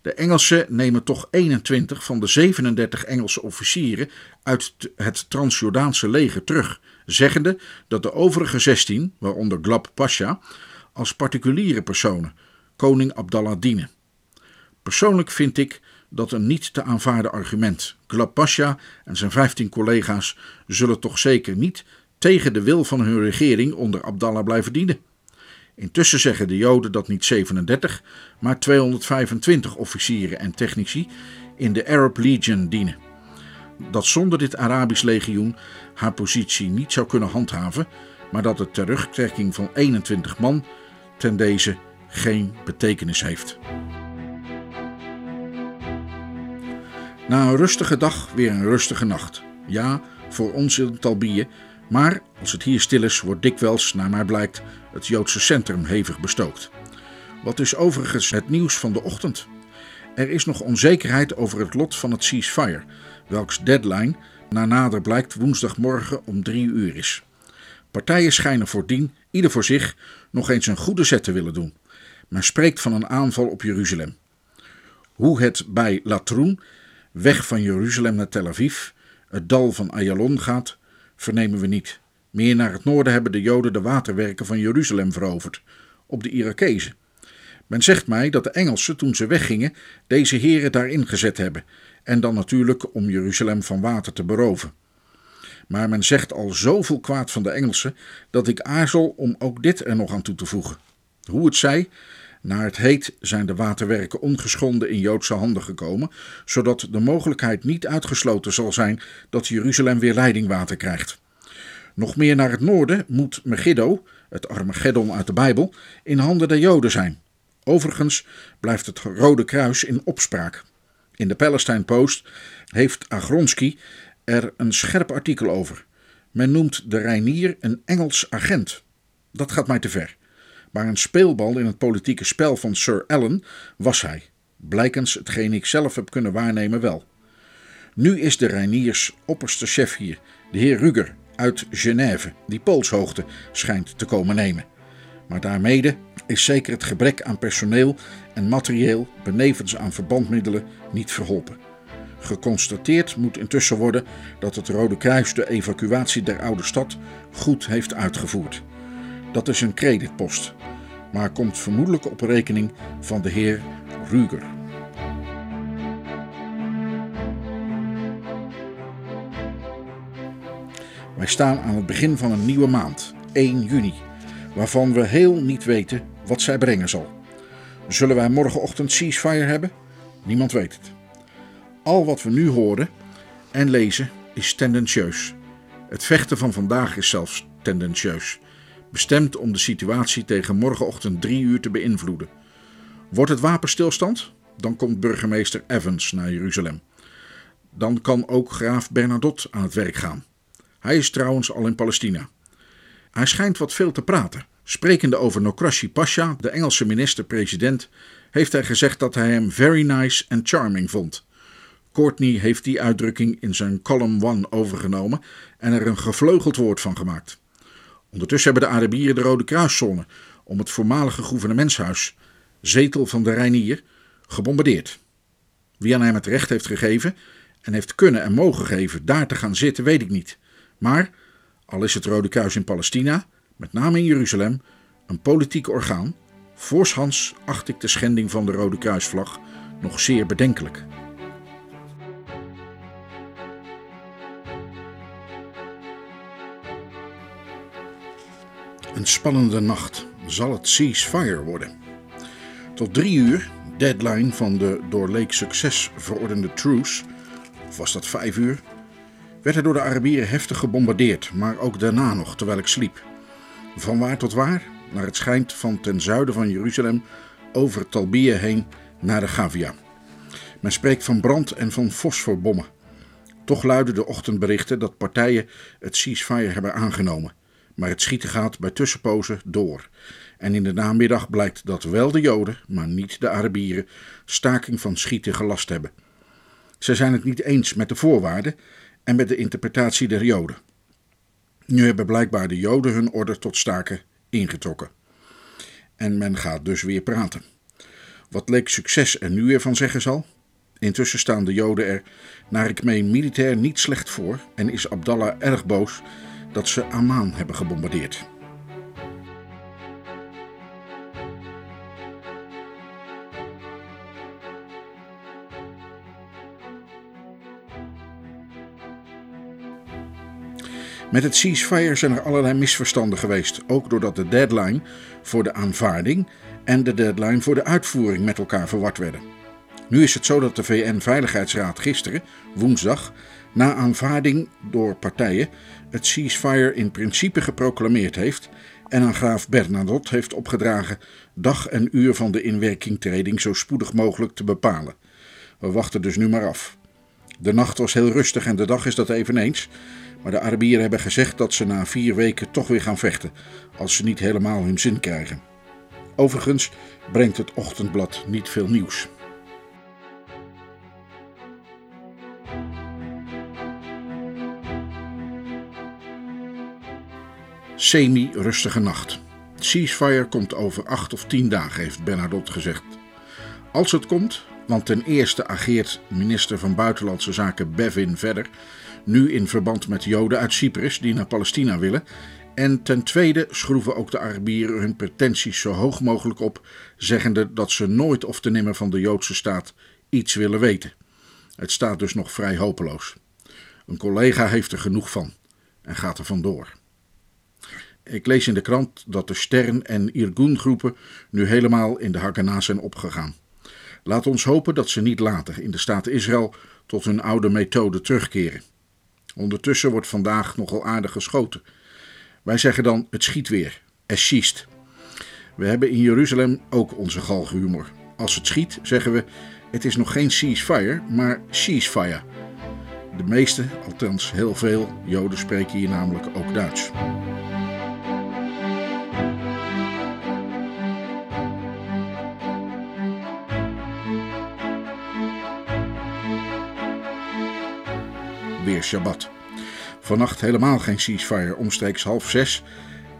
De Engelsen nemen toch 21 van de 37 Engelse officieren uit het Transjordaanse leger terug, zeggende dat de overige 16, waaronder Glab Pasha, als particuliere personen koning Abdallah dienen. Persoonlijk vind ik dat een niet te aanvaarden argument. Glab Pasha en zijn 15 collega's zullen toch zeker niet tegen de wil van hun regering onder Abdallah blijven dienen. Intussen zeggen de Joden dat niet 37, maar 225 officieren en technici in de Arab Legion dienen. Dat zonder dit Arabisch legioen haar positie niet zou kunnen handhaven, maar dat de terugtrekking van 21 man ten deze geen betekenis heeft. Na een rustige dag weer een rustige nacht. Ja, voor ons in Talbië, maar als het hier stil is, wordt dikwijls, naar mij blijkt, het Joodse centrum hevig bestookt. Wat is overigens het nieuws van de ochtend? Er is nog onzekerheid over het lot van het ceasefire, welks deadline na nader blijkt woensdagmorgen om drie uur is. Partijen schijnen voordien, ieder voor zich, nog eens een goede zet te willen doen. Men spreekt van een aanval op Jeruzalem. Hoe het bij Latroen, weg van Jeruzalem naar Tel Aviv, het dal van Ayalon gaat, vernemen we niet. Meer naar het noorden hebben de Joden de waterwerken van Jeruzalem veroverd, op de Irakezen. Men zegt mij dat de Engelsen, toen ze weggingen, deze heren daarin gezet hebben, en dan natuurlijk om Jeruzalem van water te beroven. Maar men zegt al zoveel kwaad van de Engelsen dat ik aarzel om ook dit er nog aan toe te voegen. Hoe het zij, naar het heet zijn de waterwerken ongeschonden in Joodse handen gekomen, zodat de mogelijkheid niet uitgesloten zal zijn dat Jeruzalem weer leidingwater krijgt. Nog meer naar het noorden moet Megiddo, het Armageddon uit de Bijbel, in handen der Joden zijn. Overigens blijft het Rode Kruis in opspraak. In de Palestine Post heeft Agronsky er een scherp artikel over. Men noemt de Reinier een Engels agent. Dat gaat mij te ver. Maar een speelbal in het politieke spel van Sir Allen was hij. Blijkens hetgeen ik zelf heb kunnen waarnemen wel. Nu is de Reiniers opperste chef hier, de heer Ruger uit Genève, die Poolshoogte schijnt te komen nemen. Maar daarmee is zeker het gebrek aan personeel en materieel, benevens aan verbandmiddelen, niet verholpen. Geconstateerd moet intussen worden dat het Rode Kruis de evacuatie der oude stad goed heeft uitgevoerd. Dat is een creditpost, maar komt vermoedelijk op rekening van de heer Ruger. Wij staan aan het begin van een nieuwe maand, 1 juni, waarvan we heel niet weten wat zij brengen zal. Zullen wij morgenochtend ceasefire hebben? Niemand weet het. Al wat we nu horen en lezen is tendentieus. Het vechten van vandaag is zelfs tendentieus, bestemd om de situatie tegen morgenochtend 3 uur te beïnvloeden. Wordt het wapenstilstand? Dan komt burgemeester Evans naar Jeruzalem. Dan kan ook graaf Bernadotte aan het werk gaan. Hij is trouwens al in Palestina. Hij schijnt wat veel te praten. Sprekende over Nokrashi Pasha, de Engelse minister-president, heeft hij gezegd dat hij hem very nice and charming vond. Courtney heeft die uitdrukking in zijn column 1 overgenomen en er een gevleugeld woord van gemaakt. Ondertussen hebben de Arabieren de Rode Kruiszone om het voormalige gouvernementshuis, zetel van de Reinier, gebombardeerd. Wie aan hem het recht heeft gegeven en heeft kunnen en mogen geven daar te gaan zitten, weet ik niet. Maar, al is het Rode Kruis in Palestina, met name in Jeruzalem, een politiek orgaan, voorshans acht ik de schending van de Rode Kruisvlag nog zeer bedenkelijk. Een spannende nacht zal het ceasefire worden. Tot drie uur, deadline van de door Leek Succes verordende truce, of was dat vijf uur, werd er door de Arabieren heftig gebombardeerd, maar ook daarna nog, terwijl ik sliep. Van waar tot waar? Naar het schijnt van ten zuiden van Jeruzalem over Talbië heen naar de Gavia. Men spreekt van brand en van fosforbommen. Toch luiden de ochtendberichten dat partijen het ceasefire hebben aangenomen. Maar het schieten gaat bij tussenpozen door. En in de namiddag blijkt dat wel de Joden, maar niet de Arabieren, staking van schieten gelast hebben. Ze zijn het niet eens met de voorwaarden en met de interpretatie der Joden. Nu hebben blijkbaar de Joden hun order tot staken ingetrokken. En men gaat dus weer praten. Wat leek succes er nu weer van zeggen zal? Intussen staan de Joden er, naar ik meen, militair niet slecht voor en is Abdallah erg boos dat ze Amman hebben gebombardeerd. Met het ceasefire zijn er allerlei misverstanden geweest, ook doordat de deadline voor de aanvaarding en de deadline voor de uitvoering met elkaar verward werden. Nu is het zo dat de VN-veiligheidsraad gisteren, woensdag, na aanvaarding door partijen het ceasefire in principe geproclameerd heeft en aan graaf Bernadotte heeft opgedragen dag en uur van de inwerkingtreding zo spoedig mogelijk te bepalen. We wachten dus nu maar af. De nacht was heel rustig en de dag is dat eveneens. Maar de Arabieren hebben gezegd dat ze na vier weken toch weer gaan vechten, als ze niet helemaal hun zin krijgen. Overigens brengt het ochtendblad niet veel nieuws. Semi-rustige nacht. Ceasefire komt over acht of tien dagen, heeft Bernadotte gezegd. Als het komt, want ten eerste ageert minister van Buitenlandse Zaken Bevin verder, nu in verband met Joden uit Cyprus die naar Palestina willen. En ten tweede schroeven ook de Arabieren hun pretenties zo hoog mogelijk op, zeggende dat ze nooit of te nimmer van de Joodse staat iets willen weten. Het staat dus nog vrij hopeloos. Een collega heeft er genoeg van en gaat er vandoor. Ik lees in de krant dat de Stern- en Irgun-groepen nu helemaal in de Haganah zijn opgegaan. Laat ons hopen dat ze niet later in de staat Israël tot hun oude methode terugkeren. Ondertussen wordt vandaag nogal aardig geschoten. Wij zeggen dan: het schiet weer. Es schiest. We hebben in Jeruzalem ook onze galgenhumor. Als het schiet, zeggen we: het is nog geen ceasefire, maar ceasefire. De meeste, althans heel veel, Joden spreken hier namelijk ook Duits. Weer Shabbat. Vannacht helemaal geen ceasefire. Omstreeks half zes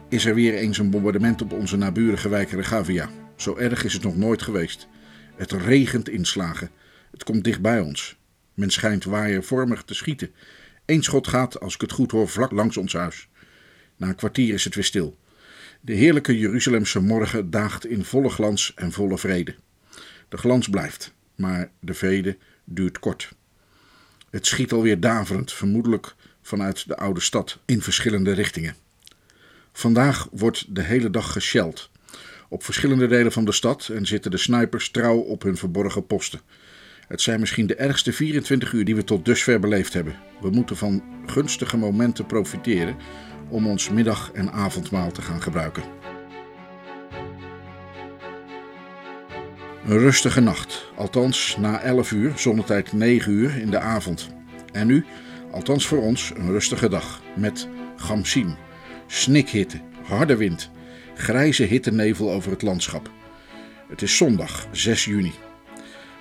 is er weer eens een bombardement op onze naburige wijk Regavia. Zo erg is het nog nooit geweest. Het regent inslagen. Het komt dicht bij ons. Men schijnt waaiervormig te schieten. Eén schot gaat, als ik het goed hoor, vlak langs ons huis. Na een kwartier is het weer stil. De heerlijke Jeruzalemse morgen daagt in volle glans en volle vrede. De glans blijft, maar de vrede duurt kort. Het schiet alweer daverend, vermoedelijk vanuit de oude stad in verschillende richtingen. Vandaag wordt de hele dag gesheld. Op verschillende delen van de stad en zitten de snipers trouw op hun verborgen posten. Het zijn misschien de ergste 24 uur die we tot dusver beleefd hebben. We moeten van gunstige momenten profiteren om ons middag- en avondmaal te gaan gebruiken. Een rustige nacht, althans na 11 uur, zonnetijd 9 uur in de avond. En nu, althans voor ons, een rustige dag met gamsim, snikhitte, harde wind, grijze hittenevel over het landschap. Het is zondag 6 juni.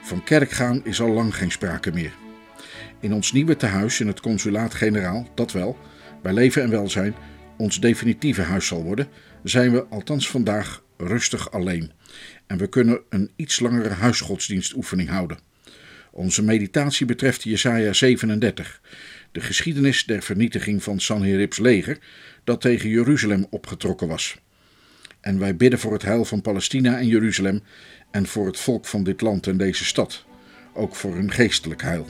Van kerk gaan is al lang geen sprake meer. In ons nieuwe tehuis in het consulaat-generaal, dat wel, bij leven en welzijn, ons definitieve huis zal worden, zijn we althans vandaag rustig alleen. En we kunnen een iets langere huisgodsdienstoefening houden. Onze meditatie betreft Jesaja 37, de geschiedenis der vernietiging van Sanheribs leger dat tegen Jeruzalem opgetrokken was. En wij bidden voor het heil van Palestina en Jeruzalem en voor het volk van dit land en deze stad, ook voor hun geestelijk heil.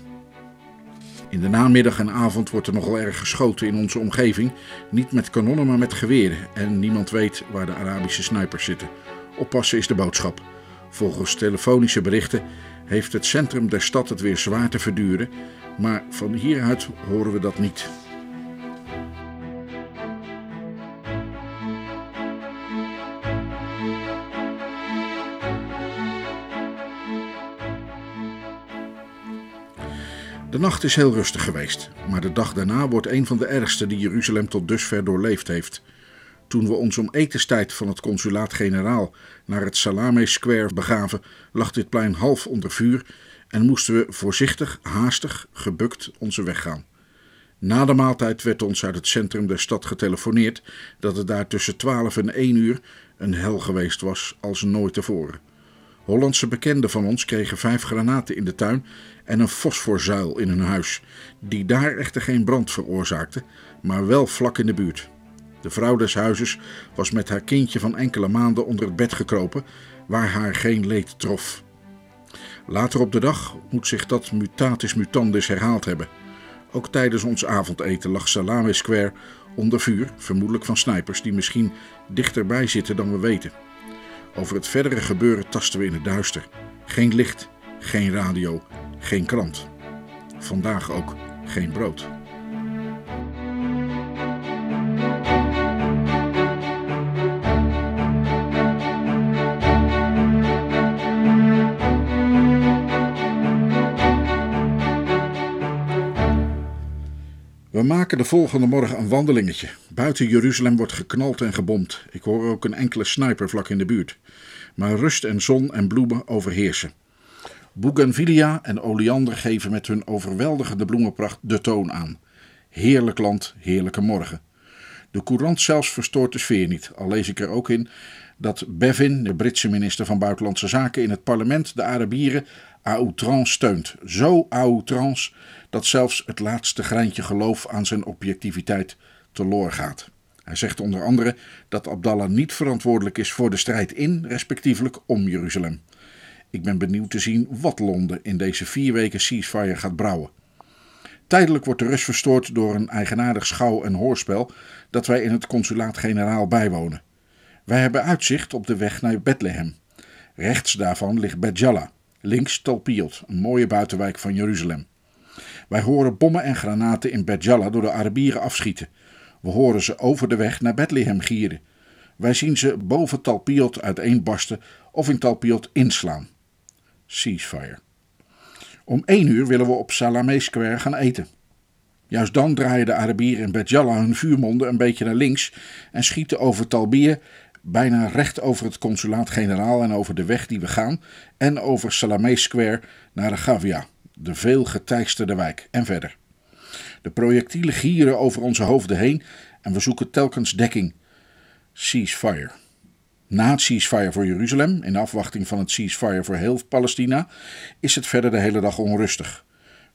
In de namiddag en avond wordt er nogal erg geschoten in onze omgeving, niet met kanonnen maar met geweren en niemand weet waar de Arabische snipers zitten. Oppassen is de boodschap. Volgens telefonische berichten heeft het centrum der stad het weer zwaar te verduren, maar van hieruit horen we dat niet. De nacht is heel rustig geweest, maar de dag daarna wordt een van de ergste die Jeruzalem tot dusver doorleefd heeft. Toen we ons om etenstijd van het consulaat-generaal naar het Salame Square begaven, lag dit plein half onder vuur en moesten we voorzichtig, haastig, gebukt onze weg gaan. Na de maaltijd werd ons uit het centrum der stad getelefoneerd dat het daar tussen 12 en 1 uur een hel geweest was als nooit tevoren. Hollandse bekenden van ons kregen vijf granaten in de tuin en een fosforzuil in hun huis, die daar echter geen brand veroorzaakte, maar wel vlak in de buurt. De vrouw des huizes was met haar kindje van enkele maanden onder het bed gekropen, waar haar geen leed trof. Later op de dag moet zich dat mutatis mutandis herhaald hebben. Ook tijdens ons avondeten lag Salame Square onder vuur, vermoedelijk van snipers die misschien dichterbij zitten dan we weten. Over het verdere gebeuren tasten we in het duister. Geen licht, geen radio, geen krant. Vandaag ook geen brood. Maken de volgende morgen een wandelingetje. Buiten Jeruzalem wordt geknald en gebomd. Ik hoor ook een enkele sniper vlak in de buurt. Maar rust en zon en bloemen overheersen. Bougainvillea en oleander geven met hun overweldigende bloemenpracht de toon aan. Heerlijk land, heerlijke morgen. De courant zelfs verstoort de sfeer niet, al lees ik er ook in dat Bevin, de Britse minister van Buitenlandse Zaken, in het parlement de Arabieren à outrance steunt. Zo à outrance dat zelfs het laatste greintje geloof aan zijn objectiviteit teloor gaat. Hij zegt onder andere dat Abdallah niet verantwoordelijk is voor de strijd in, respectievelijk om Jeruzalem. Ik ben benieuwd te zien wat Londen in deze vier weken ceasefire gaat brouwen. Tijdelijk wordt de rust verstoord door een eigenaardig schouw- en hoorspel dat wij in het consulaat-generaal bijwonen. Wij hebben uitzicht op de weg naar Bethlehem. Rechts daarvan ligt Bet links Talpiot, een mooie buitenwijk van Jeruzalem. Wij horen bommen en granaten in Bet door de Arabieren afschieten. We horen ze over de weg naar Bethlehem gieren. Wij zien ze boven Talpiot uiteenbarsten of in Talpiot inslaan. Ceasefire. Om één uur willen we op Salame Square gaan eten. Juist dan draaien de Arabieren in Bet hun vuurmonden een beetje naar links en schieten over Talbië bijna recht over het consulaat-generaal en over de weg die we gaan en over Salame Square naar de Gavia, de veel geteisterde wijk en verder. De projectielen gieren over onze hoofden heen en we zoeken telkens dekking. Ceasefire. Na het ceasefire voor Jeruzalem, in afwachting van het ceasefire voor heel Palestina, is het verder de hele dag onrustig.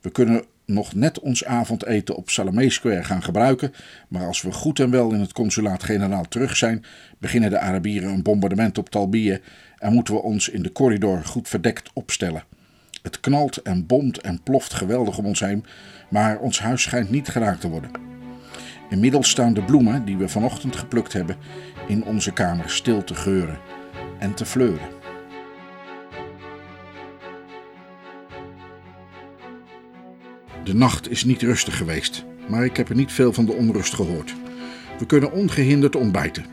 We kunnen nog net ons avondeten op Salome Square gaan gebruiken, maar als we goed en wel in het consulaat-generaal terug zijn, beginnen de Arabieren een bombardement op Talbië en moeten we ons in de corridor goed verdekt opstellen. Het knalt en bomt en ploft geweldig om ons heen, maar ons huis schijnt niet geraakt te worden. Inmiddels staan de bloemen die we vanochtend geplukt hebben in onze kamer stil te geuren en te fleuren. De nacht is niet rustig geweest, maar ik heb er niet veel van de onrust gehoord. We kunnen ongehinderd ontbijten.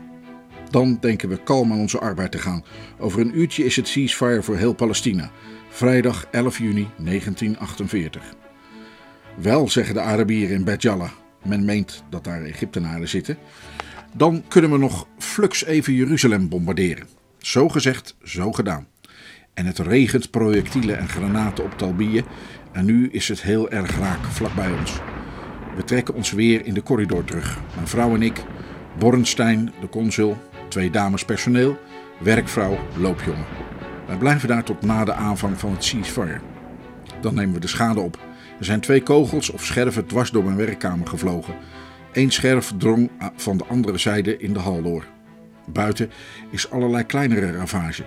Dan denken we kalm aan onze arbeid te gaan. Over een uurtje is het ceasefire voor heel Palestina. Vrijdag 11 juni 1948. Wel, zeggen de Arabieren in Bet men meent dat daar Egyptenaren zitten, dan kunnen we nog flux even Jeruzalem bombarderen. Zo gezegd, zo gedaan. En het regent projectielen en granaten op Talbië en nu is het heel erg raak vlakbij ons. We trekken ons weer in de corridor terug. Mijn vrouw en ik, Bornstein, de consul, twee dames personeel, werkvrouw, loopjongen. Wij blijven daar tot na de aanvang van het ceasefire. Dan nemen we de schade op. Er zijn twee kogels of scherven dwars door mijn werkkamer gevlogen. Eén scherf drong van de andere zijde in de hal door. Buiten is allerlei kleinere ravage.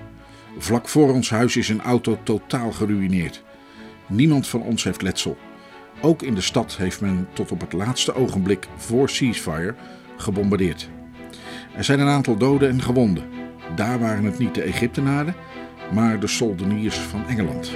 Vlak voor ons huis is een auto totaal geruïneerd. Niemand van ons heeft letsel. Ook in de stad heeft men tot op het laatste ogenblik voor ceasefire gebombardeerd. Er zijn een aantal doden en gewonden. Daar waren het niet de Egyptenaren, maar de soldeniers van Engeland.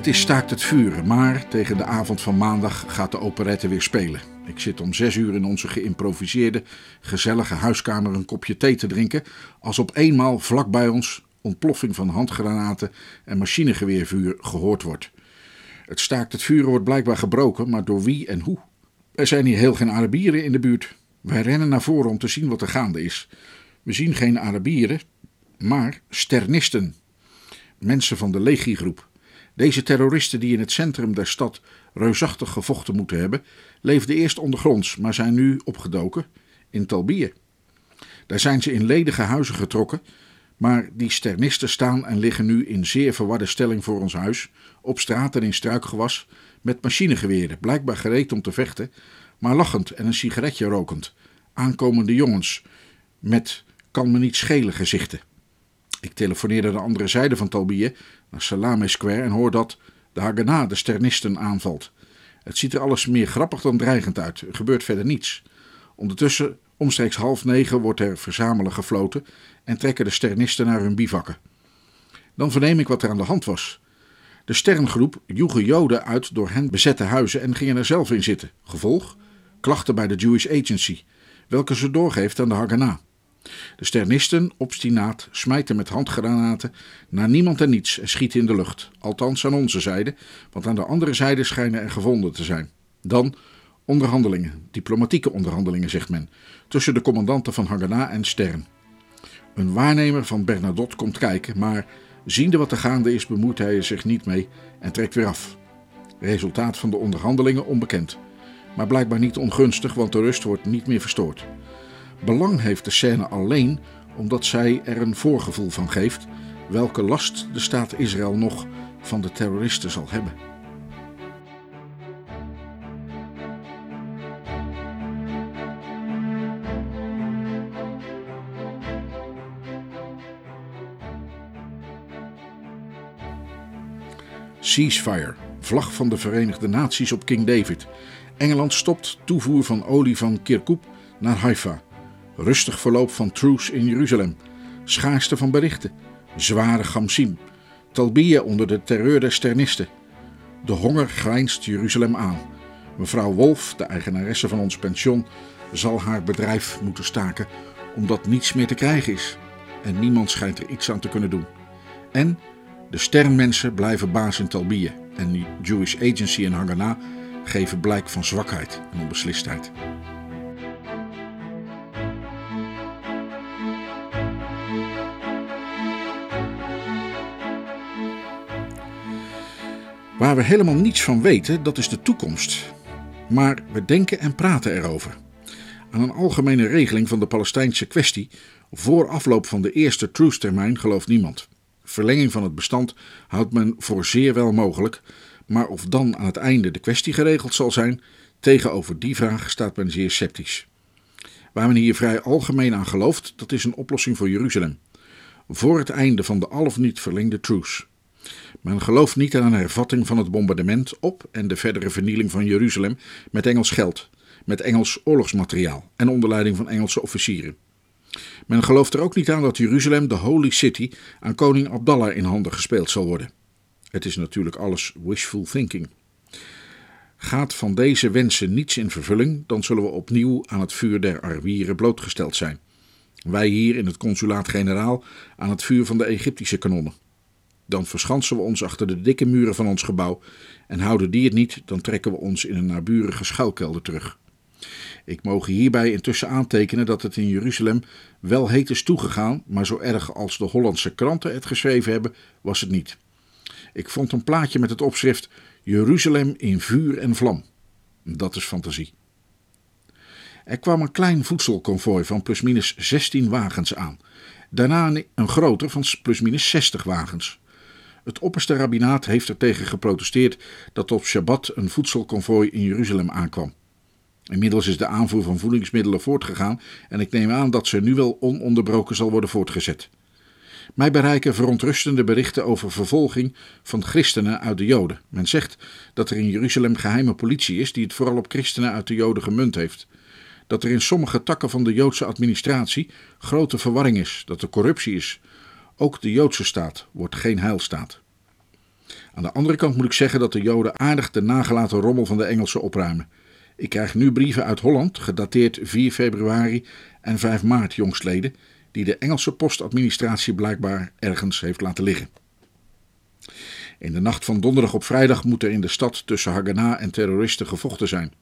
Het is staakt het vuren, maar tegen de avond van maandag gaat de operette weer spelen. Ik zit om zes uur in onze geïmproviseerde, gezellige huiskamer een kopje thee te drinken, als op eenmaal vlak bij ons ontploffing van handgranaten en machinegeweervuur gehoord wordt. Het staakt het vuren wordt blijkbaar gebroken, maar door wie en hoe? Er zijn hier heel geen Arabieren in de buurt. Wij rennen naar voren om te zien wat er gaande is. We zien geen Arabieren, maar sternisten. Mensen van de legiegroep. Deze terroristen die in het centrum der stad reusachtig gevochten moeten hebben, leefden eerst ondergronds, maar zijn nu opgedoken in Talbië. Daar zijn ze in ledige huizen getrokken, maar die sternisten staan en liggen nu in zeer verwarde stelling voor ons huis, op straat en in struikgewas, met machinegeweren, blijkbaar gereed om te vechten, maar lachend en een sigaretje rokend. Aankomende jongens met kan me niet schelen gezichten. Ik telefoneer naar de andere zijde van Talbië, naar Salame Square, en hoor dat de Haganah de sternisten aanvalt. Het ziet er alles meer grappig dan dreigend uit. Er gebeurt verder niets. Ondertussen, omstreeks half negen, wordt er verzamelen gefloten en trekken de sternisten naar hun bivakken. Dan verneem ik wat er aan de hand was. De sterngroep joegen Joden uit door hen bezette huizen en gingen er zelf in zitten. Gevolg? Klachten bij de Jewish Agency, welke ze doorgeeft aan de Haganah. De sternisten, obstinaat, smijten met handgranaten naar niemand en niets en schieten in de lucht. Althans aan onze zijde, want aan de andere zijde schijnen er gevonden te zijn. Dan onderhandelingen, diplomatieke onderhandelingen zegt men, tussen de commandanten van Haganah en Stern. Een waarnemer van Bernadotte komt kijken, maar ziende wat er gaande is bemoeit hij er zich niet mee en trekt weer af. Resultaat van de onderhandelingen onbekend, maar blijkbaar niet ongunstig, want de rust wordt niet meer verstoord. Belang heeft de scène alleen omdat zij er een voorgevoel van geeft welke last de staat Israël nog van de terroristen zal hebben. Ceasefire, vlag van de Verenigde Naties op King David. Engeland stopt toevoer van olie van Kirkuk naar Haifa. Rustig verloop van truce in Jeruzalem. Schaarste van berichten. Zware gamsim. Talbië onder de terreur der sternisten. De honger grijnst Jeruzalem aan. Mevrouw Wolf, de eigenaresse van ons pension, zal haar bedrijf moeten staken omdat niets meer te krijgen is. En niemand schijnt er iets aan te kunnen doen. En de sternmensen blijven baas in Talbië en de Jewish Agency en Haganah geven blijk van zwakheid en onbeslistheid. Waar we helemaal niets van weten, dat is de toekomst. Maar we denken en praten erover. Aan een algemene regeling van de Palestijnse kwestie voor afloop van de eerste truce-termijn gelooft niemand. Verlenging van het bestand houdt men voor zeer wel mogelijk, maar of dan aan het einde de kwestie geregeld zal zijn, tegenover die vraag staat men zeer sceptisch. Waar men hier vrij algemeen aan gelooft, dat is een oplossing voor Jeruzalem. Voor het einde van de al of niet verlengde truce. Men gelooft niet aan een hervatting van het bombardement op en de verdere vernieling van Jeruzalem met Engels geld, met Engels oorlogsmateriaal en onder leiding van Engelse officieren. Men gelooft er ook niet aan dat Jeruzalem, de Holy City, aan koning Abdallah in handen gespeeld zal worden. Het is natuurlijk alles wishful thinking. Gaat van deze wensen niets in vervulling, dan zullen we opnieuw aan het vuur der Arabieren blootgesteld zijn. Wij hier in het consulaat-generaal aan het vuur van de Egyptische kanonnen. Dan verschansen we ons achter de dikke muren van ons gebouw en houden die het niet, dan trekken we ons in een naburige schuilkelder terug. Ik mogen hierbij intussen aantekenen dat het in Jeruzalem wel heet is toegegaan, maar zo erg als de Hollandse kranten het geschreven hebben, was het niet. Ik vond een plaatje met het opschrift Jeruzalem in vuur en vlam. Dat is fantasie. Er kwam een klein voedselconvooi van plusminus 16 wagens aan. Daarna een groter van plusminus 60 wagens. Het opperste rabbinaat heeft er tegen geprotesteerd dat op Shabbat een voedselconvooi in Jeruzalem aankwam. Inmiddels is de aanvoer van voedingsmiddelen voortgegaan en ik neem aan dat ze nu wel ononderbroken zal worden voortgezet. Mij bereiken verontrustende berichten over vervolging van christenen uit de Joden. Men zegt dat er in Jeruzalem geheime politie is die het vooral op christenen uit de Joden gemunt heeft. Dat er in sommige takken van de Joodse administratie grote verwarring is, dat er corruptie is. Ook de Joodse staat wordt geen heilstaat. Aan de andere kant moet ik zeggen dat de Joden aardig de nagelaten rommel van de Engelsen opruimen. Ik krijg nu brieven uit Holland, gedateerd 4 februari en 5 maart jongstleden, die de Engelse postadministratie blijkbaar ergens heeft laten liggen. In de nacht van donderdag op vrijdag moet er in de stad tussen Haganah en terroristen gevochten zijn.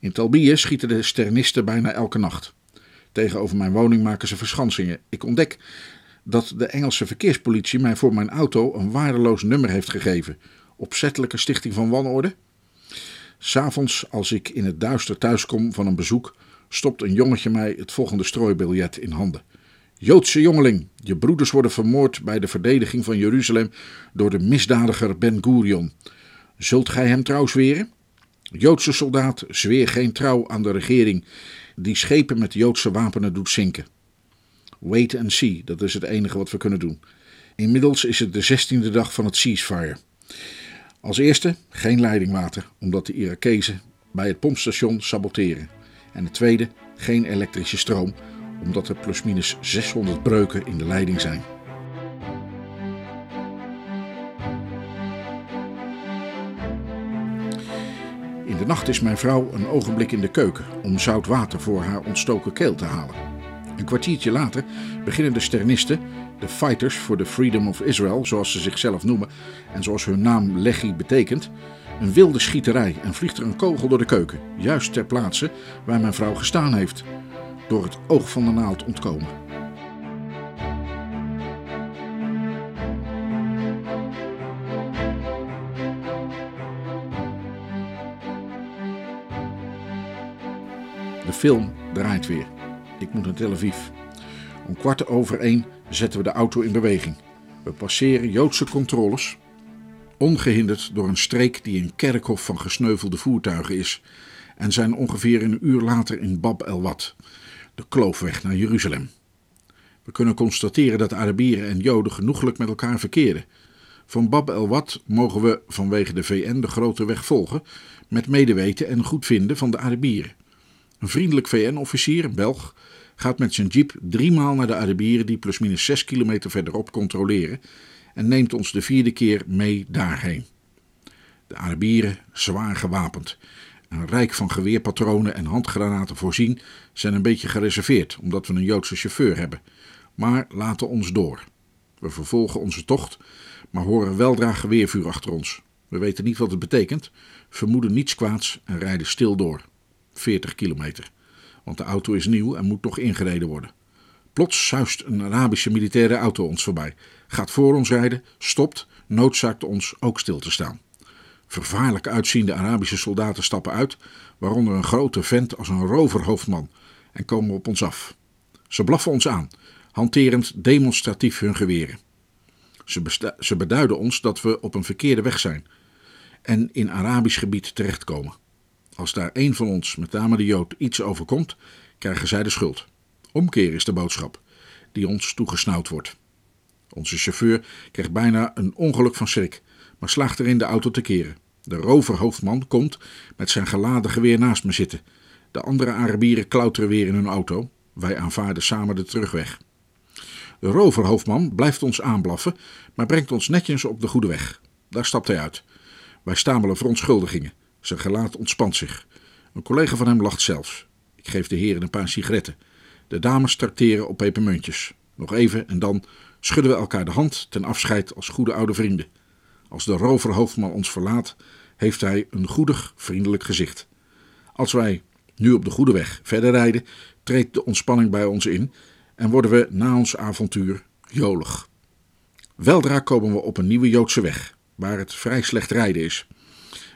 In Talbië schieten de sternisten bijna elke nacht. Tegenover mijn woning maken ze verschansingen. Ik ontdek dat de Engelse verkeerspolitie mij voor mijn auto een waardeloos nummer heeft gegeven. Opzettelijke stichting van wanorde? S'avonds, als ik in het duister thuiskom van een bezoek, stopt een jongetje mij het volgende strooibiljet in handen. Joodse jongeling, je broeders worden vermoord bij de verdediging van Jeruzalem door de misdadiger Ben Gurion. Zult gij hem trouw zweren? Joodse soldaat, zweer geen trouw aan de regering die schepen met Joodse wapenen doet zinken. Wait and see, dat is het enige wat we kunnen doen. Inmiddels is het de zestiende dag van het ceasefire. Als eerste geen leidingwater, omdat de Irakezen bij het pompstation saboteren. En de tweede geen elektrische stroom, omdat er plusminus 600 breuken in de leiding zijn. In de nacht is mijn vrouw een ogenblik in de keuken om zout water voor haar ontstoken keel te halen. Een kwartiertje later beginnen de sternisten, de Fighters for the Freedom of Israel, zoals ze zichzelf noemen en zoals hun naam Lechi betekent, een wilde schieterij en vliegt er een kogel door de keuken, juist ter plaatse waar mijn vrouw gestaan heeft, door het oog van de naald ontkomen. De film draait weer. Ik moet naar Tel Aviv. Om kwart over één zetten we de auto in beweging. We passeren Joodse controles, ongehinderd door een streek die een kerkhof van gesneuvelde voertuigen is, en zijn ongeveer een uur later in Bab el Wad, de kloofweg naar Jeruzalem. We kunnen constateren dat Arabieren en Joden genoeglijk met elkaar verkeren. Van Bab el Wad mogen we vanwege de VN de grote weg volgen, met medeweten en goedvinden van de Arabieren. Een vriendelijk VN-officier, Belg, gaat met zijn jeep driemaal naar de Arabieren die plusminus 6 kilometer verderop controleren en neemt ons de vierde keer mee daarheen. De Arabieren, zwaar gewapend en rijk van geweerpatronen en handgranaten voorzien, zijn een beetje gereserveerd omdat we een Joodse chauffeur hebben, maar laten ons door. We vervolgen onze tocht, maar horen weldra geweervuur achter ons. We weten niet wat het betekent, vermoeden niets kwaads en rijden stil door. 40 kilometer. Want de auto is nieuw en moet nog ingereden worden. Plots zuist een Arabische militaire auto ons voorbij. Gaat voor ons rijden, stopt, noodzaakt ons ook stil te staan. Vervaarlijk uitziende Arabische soldaten stappen uit, waaronder een grote vent als een roverhoofdman, en komen op ons af. Ze blaffen ons aan, hanterend demonstratief hun geweren. Ze, ze beduiden ons dat we op een verkeerde weg zijn en in Arabisch gebied terechtkomen. Als daar een van ons, met name de Jood, iets overkomt, krijgen zij de schuld. Omkeer is de boodschap, die ons toegesnauwd wordt. Onze chauffeur krijgt bijna een ongeluk van schrik, maar slaagt erin de auto te keren. De roverhoofdman komt met zijn geladen geweer naast me zitten. De andere Arabieren klauteren weer in hun auto. Wij aanvaarden samen de terugweg. De roverhoofdman blijft ons aanblaffen, maar brengt ons netjes op de goede weg. Daar stapt hij uit. Wij stamelen verontschuldigingen. Zijn gelaat ontspant zich. Een collega van hem lacht zelfs. Ik geef de heren een paar sigaretten. De dames tracteren op pepermuntjes. Nog even en dan schudden we elkaar de hand ten afscheid als goede oude vrienden. Als de roverhoofdman ons verlaat, heeft hij een goedig, vriendelijk gezicht. Als wij, nu op de goede weg, verder rijden, treedt de ontspanning bij ons in en worden we na ons avontuur jolig. Weldra komen we op een nieuwe Joodse weg, waar het vrij slecht rijden is.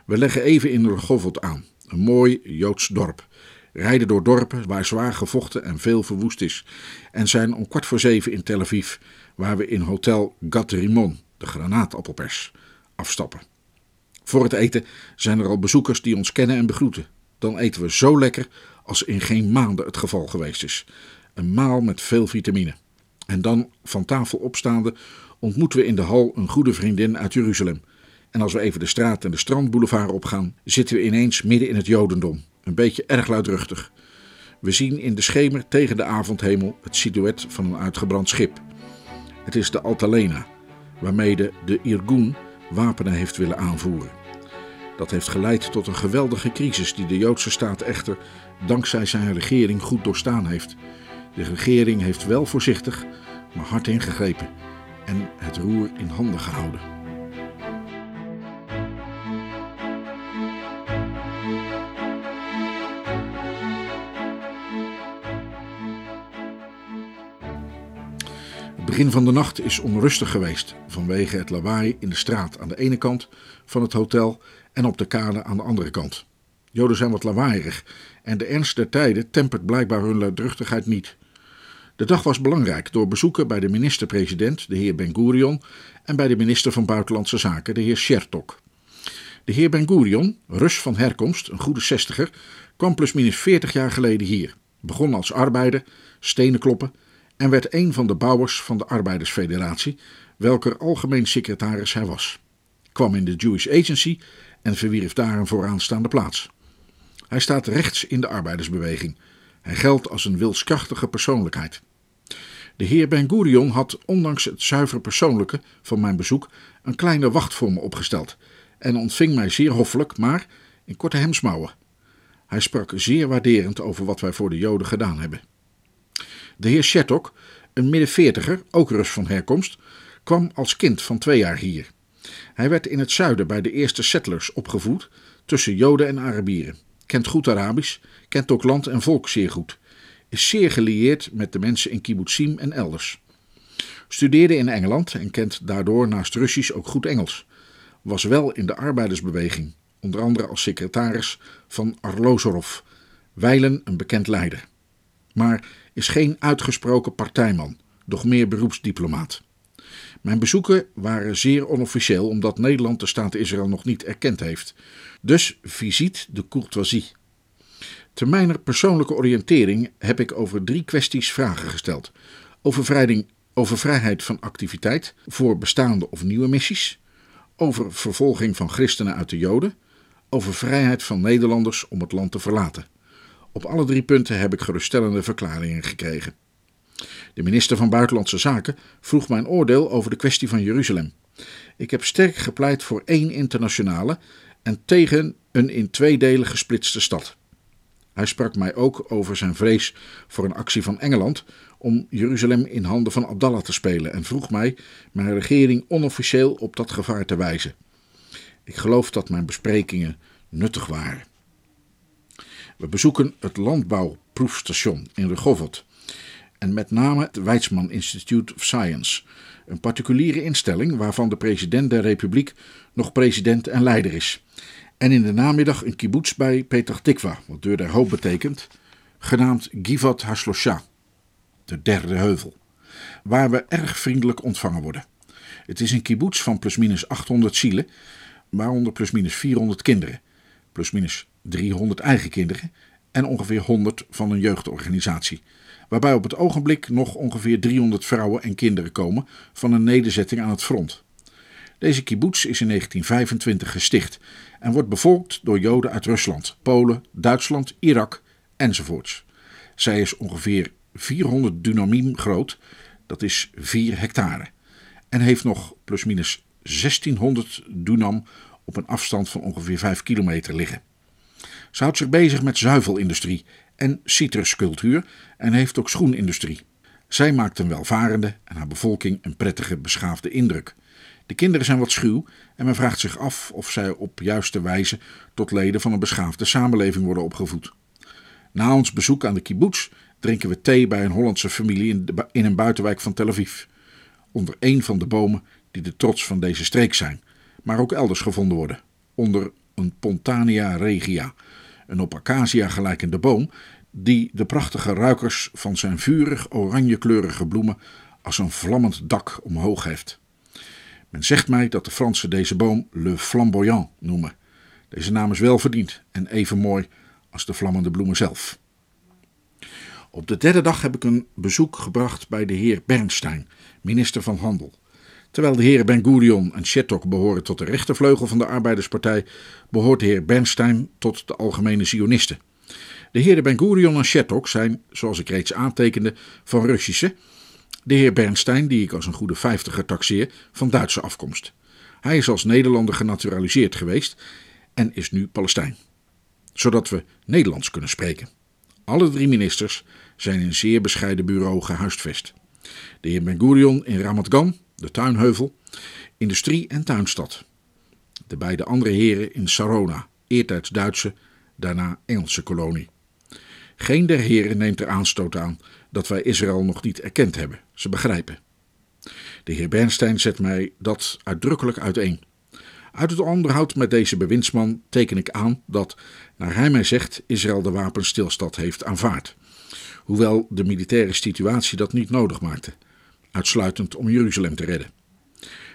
We leggen even in Rehovot aan, een mooi Joods dorp. Rijden door dorpen waar zwaar gevochten en veel verwoest is. En zijn om kwart voor zeven in Tel Aviv, waar we in hotel Gat Rimon, de granaatappelpers, afstappen. Voor het eten zijn er al bezoekers die ons kennen en begroeten. Dan eten we zo lekker als in geen maanden het geval geweest is. Een maal met veel vitamine. En dan, van tafel opstaande, ontmoeten we in de hal een goede vriendin uit Jeruzalem. En als we even de straat en de strandboulevard opgaan, zitten we ineens midden in het Jodendom. Een beetje erg luidruchtig. We zien in de schemer tegen de avondhemel het silhouet van een uitgebrand schip. Het is de Altalena, waarmee de, de Irgun wapenen heeft willen aanvoeren. Dat heeft geleid tot een geweldige crisis die de Joodse staat echter dankzij zijn regering goed doorstaan heeft. De regering heeft wel voorzichtig, maar hard ingegrepen en het roer in handen gehouden. Begin van de nacht is onrustig geweest vanwege het lawaai in de straat aan de ene kant van het hotel en op de kade aan de andere kant. Joden zijn wat lawaaierig en de ernst der tijden tempert blijkbaar hun luidruchtigheid niet. De dag was belangrijk door bezoeken bij de minister-president, de heer Ben Gurion, en bij de minister van Buitenlandse Zaken, de heer Shertok. De heer Ben Gurion, Rus van herkomst, een goede zestiger, kwam plusminus 40 jaar geleden hier. Begon als arbeider, stenen kloppen en werd een van de bouwers van de Arbeidersfederatie, welker algemeen secretaris hij was. Kwam in de Jewish Agency en verwierf daar een vooraanstaande plaats. Hij staat rechts in de arbeidersbeweging. Hij geldt als een wilskrachtige persoonlijkheid. De heer Ben Gurion had, ondanks het zuiver persoonlijke van mijn bezoek, een kleine wacht voor me opgesteld en ontving mij zeer hoffelijk, maar in korte hemsmouwen. Hij sprak zeer waarderend over wat wij voor de Joden gedaan hebben. De heer Shettok, een middenveertiger, ook Rus van herkomst, kwam als kind van twee jaar hier. Hij werd in het zuiden bij de eerste settlers opgevoed, tussen Joden en Arabieren. Kent goed Arabisch, kent ook land en volk zeer goed. Is zeer gelieerd met de mensen in kibbutzim en elders. Studeerde in Engeland en kent daardoor naast Russisch ook goed Engels. Was wel in de arbeidersbeweging, onder andere als secretaris van Arlozorov, wijlen een bekend leider. Maar is geen uitgesproken partijman, doch meer beroepsdiplomaat. Mijn bezoeken waren zeer onofficieel omdat Nederland de staat Israël nog niet erkend heeft. Dus visite de courtoisie. Ter mijner persoonlijke oriëntering heb ik over drie kwesties vragen gesteld. Over, over vrijheid van activiteit voor bestaande of nieuwe missies. Over vervolging van christenen uit de Joden. Over vrijheid van Nederlanders om het land te verlaten. Op alle drie punten heb ik geruststellende verklaringen gekregen. De minister van Buitenlandse Zaken vroeg mijn oordeel over de kwestie van Jeruzalem. Ik heb sterk gepleit voor één internationale en tegen een in twee delen gesplitste stad. Hij sprak mij ook over zijn vrees voor een actie van Engeland om Jeruzalem in handen van Abdallah te spelen en vroeg mij mijn regering onofficieel op dat gevaar te wijzen. Ik geloof dat mijn besprekingen nuttig waren. We bezoeken het landbouwproefstation in Rehovot en met name het Weizmann Institute of Science, een particuliere instelling waarvan de president der Republiek nog president en leider is. En in de namiddag een kibbutz bij Petach Tikva, wat deur der hoop betekent, genaamd Givat Haslosha, de derde heuvel, waar we erg vriendelijk ontvangen worden. Het is een kibbutz van plusminus 800 zielen, waaronder plusminus 400 kinderen, plusminus 300 eigen kinderen en ongeveer 100 van een jeugdorganisatie waarbij op het ogenblik nog ongeveer 300 vrouwen en kinderen komen van een nederzetting aan het front. Deze kibbutz is in 1925 gesticht en wordt bevolkt door Joden uit Rusland, Polen, Duitsland, Irak enzovoorts. Zij is ongeveer 400 dynamiem groot, dat is 4 hectare, en heeft nog plusminus 1600 dunam op een afstand van ongeveer 5 kilometer liggen. Ze houdt zich bezig met zuivelindustrie en citruscultuur en heeft ook schoenindustrie. Zij maakt een welvarende en haar bevolking een prettige, beschaafde indruk. De kinderen zijn wat schuw en men vraagt zich af of zij op juiste wijze tot leden van een beschaafde samenleving worden opgevoed. Na ons bezoek aan de kibbutz drinken we thee bij een Hollandse familie in, een buitenwijk van Tel Aviv. Onder een van de bomen die de trots van deze streek zijn, maar ook elders gevonden worden. Onder een Pontania regia, een op acacia gelijkende boom die de prachtige ruikers van zijn vurig oranjekleurige bloemen als een vlammend dak omhoog heeft. Men zegt mij dat de Fransen deze boom Le Flamboyant noemen. Deze naam is wel verdiend en even mooi als de vlammende bloemen zelf. Op de derde dag heb ik een bezoek gebracht bij de heer Bernstein, minister van Handel. Terwijl de heren Ben Gurion en Shettok behoren tot de rechtervleugel van de Arbeiderspartij, behoort de heer Bernstein tot de Algemene Zionisten. De heren Ben Gurion en Shettok zijn, zoals ik reeds aantekende, van Russische. De heer Bernstein, die ik als een goede vijftiger taxeer, van Duitse afkomst. Hij is als Nederlander genaturaliseerd geweest en is nu Palestijn. Zodat we Nederlands kunnen spreken. Alle drie ministers zijn in een zeer bescheiden bureau gehuisvest. De heer Ben Gurion in Ramat Gan, de tuinheuvel, industrie- en tuinstad. De beide andere heren in Sarona, eertijds Duitse, daarna Engelse kolonie. Geen der heren neemt er aanstoot aan dat wij Israël nog niet erkend hebben. Ze begrijpen. De heer Bernstein zet mij dat uitdrukkelijk uiteen. Uit het onderhoud met deze bewindsman teken ik aan dat, naar hij mij zegt, Israël de wapenstilstand heeft aanvaard. Hoewel de militaire situatie dat niet nodig maakte, uitsluitend om Jeruzalem te redden.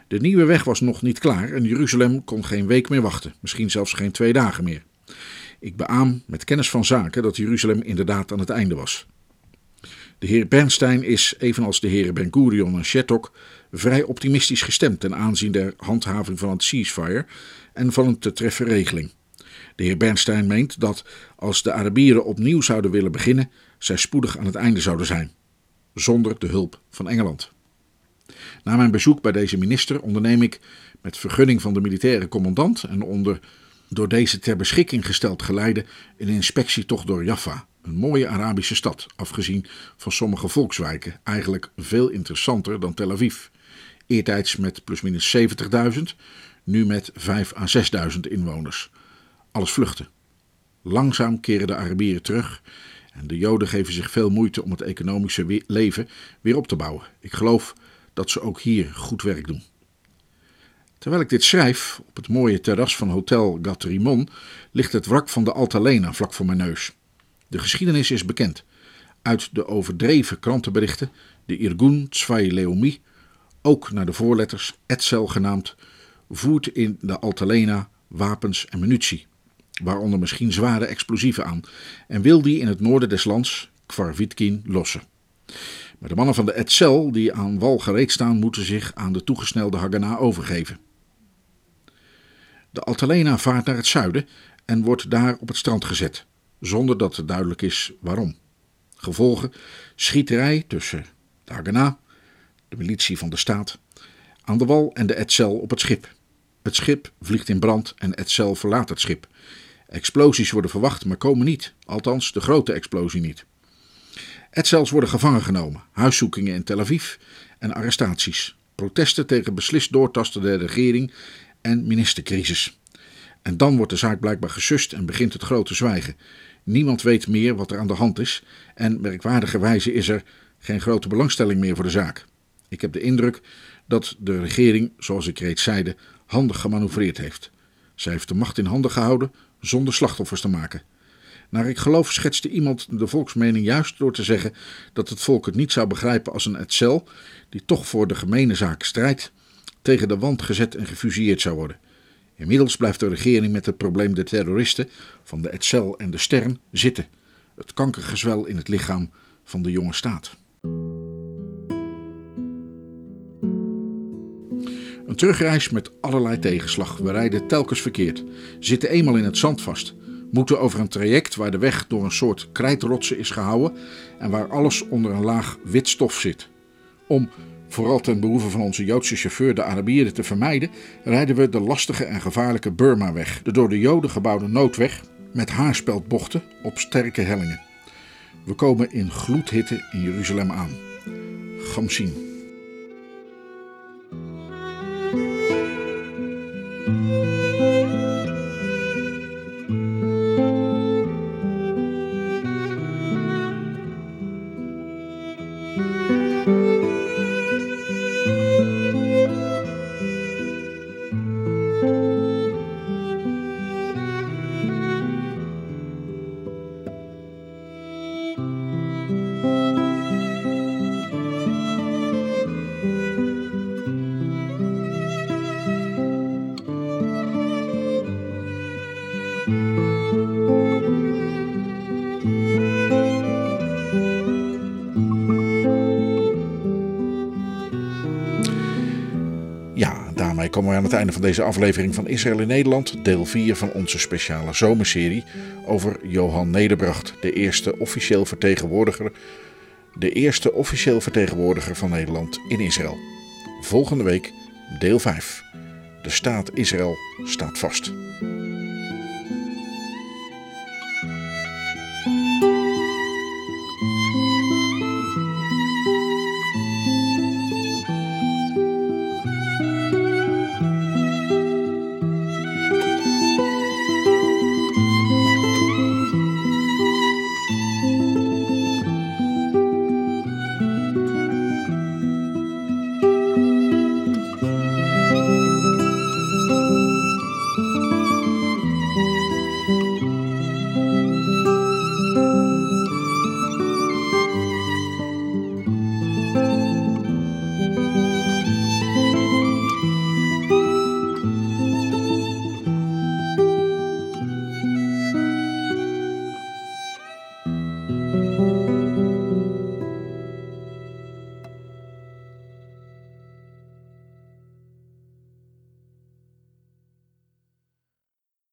De nieuwe weg was nog niet klaar en Jeruzalem kon geen week meer wachten, misschien zelfs geen twee dagen meer. Ik beaam met kennis van zaken dat Jeruzalem inderdaad aan het einde was. De heer Bernstein is, evenals de heren Ben Gurion en Shettok, vrij optimistisch gestemd ten aanzien der handhaving van het ceasefire en van een te treffen regeling. De heer Bernstein meent dat als de Arabieren opnieuw zouden willen beginnen, zij spoedig aan het einde zouden zijn, zonder de hulp van Engeland. Na mijn bezoek bij deze minister onderneem ik, met vergunning van de militaire commandant en onder door deze ter beschikking gesteld geleide, een inspectietocht door Jaffa, een mooie Arabische stad, afgezien van sommige volkswijken, eigenlijk veel interessanter dan Tel Aviv. Eertijds met plusminus 70.000, nu met 5 à 6.000 inwoners. Alles vluchten. Langzaam keren de Arabieren terug en de Joden geven zich veel moeite om het economische leven weer op te bouwen. Ik geloof dat ze ook hier goed werk doen. Terwijl ik dit schrijf, op het mooie terras van Hotel Gatterimon ligt het wrak van de Altalena vlak voor mijn neus. De geschiedenis is bekend. Uit de overdreven krantenberichten, de Irgun Tzvai Leomi, ook naar de voorletters Etzel genaamd, voert in de Altalena wapens en munitie, waaronder misschien zware explosieven aan, en wil die in het noorden des lands, Kvarvitkin, lossen. Maar de mannen van de Etzel die aan wal gereed staan, moeten zich aan de toegesnelde Haganah overgeven. De Altalena vaart naar het zuiden en wordt daar op het strand gezet, zonder dat het duidelijk is waarom. Gevolgen schieterij tussen de Haganah, de militie van de staat, aan de wal en de Etzel op het schip. Het schip vliegt in brand en Etzel verlaat het schip. Explosies worden verwacht, maar komen niet, althans de grote explosie niet. Etzels worden gevangen genomen, huiszoekingen in Tel Aviv en arrestaties. Protesten tegen beslist doortasten der regering en ministercrisis. En dan wordt de zaak blijkbaar gesust en begint het grote zwijgen. Niemand weet meer wat er aan de hand is en merkwaardigerwijze is er geen grote belangstelling meer voor de zaak. Ik heb de indruk dat de regering, zoals ik reeds zeide, handig gemanoeuvreerd heeft. Zij heeft de macht in handen gehouden zonder slachtoffers te maken. Naar ik geloof schetste iemand de volksmening juist door te zeggen dat het volk het niet zou begrijpen als een Etzel, die toch voor de gemene zaak strijdt, tegen de wand gezet en gefusilleerd zou worden. Inmiddels blijft de regering met het probleem de terroristen van de Etzel en de Stern zitten. Het kankergezwel in het lichaam van de jonge staat. Terugreis met allerlei tegenslag. We rijden telkens verkeerd, zitten eenmaal in het zand vast, moeten over een traject waar de weg door een soort krijtrotsen is gehouden en waar alles onder een laag wit stof zit. Om, vooral ten behoeve van onze Joodse chauffeur, de Arabieren te vermijden, rijden we de lastige en gevaarlijke Burma-weg, de door de Joden gebouwde noodweg met haarspeldbochten op sterke hellingen. We komen in gloedhitte in Jeruzalem aan. Gamsien. Aan het einde van deze aflevering van Israël in Nederland, deel 4 van onze speciale zomerserie over Johan Nederbracht, de eerste officieel vertegenwoordiger, de eerste officieel vertegenwoordiger van Nederland in Israël. Volgende week deel 5. De staat Israël staat vast.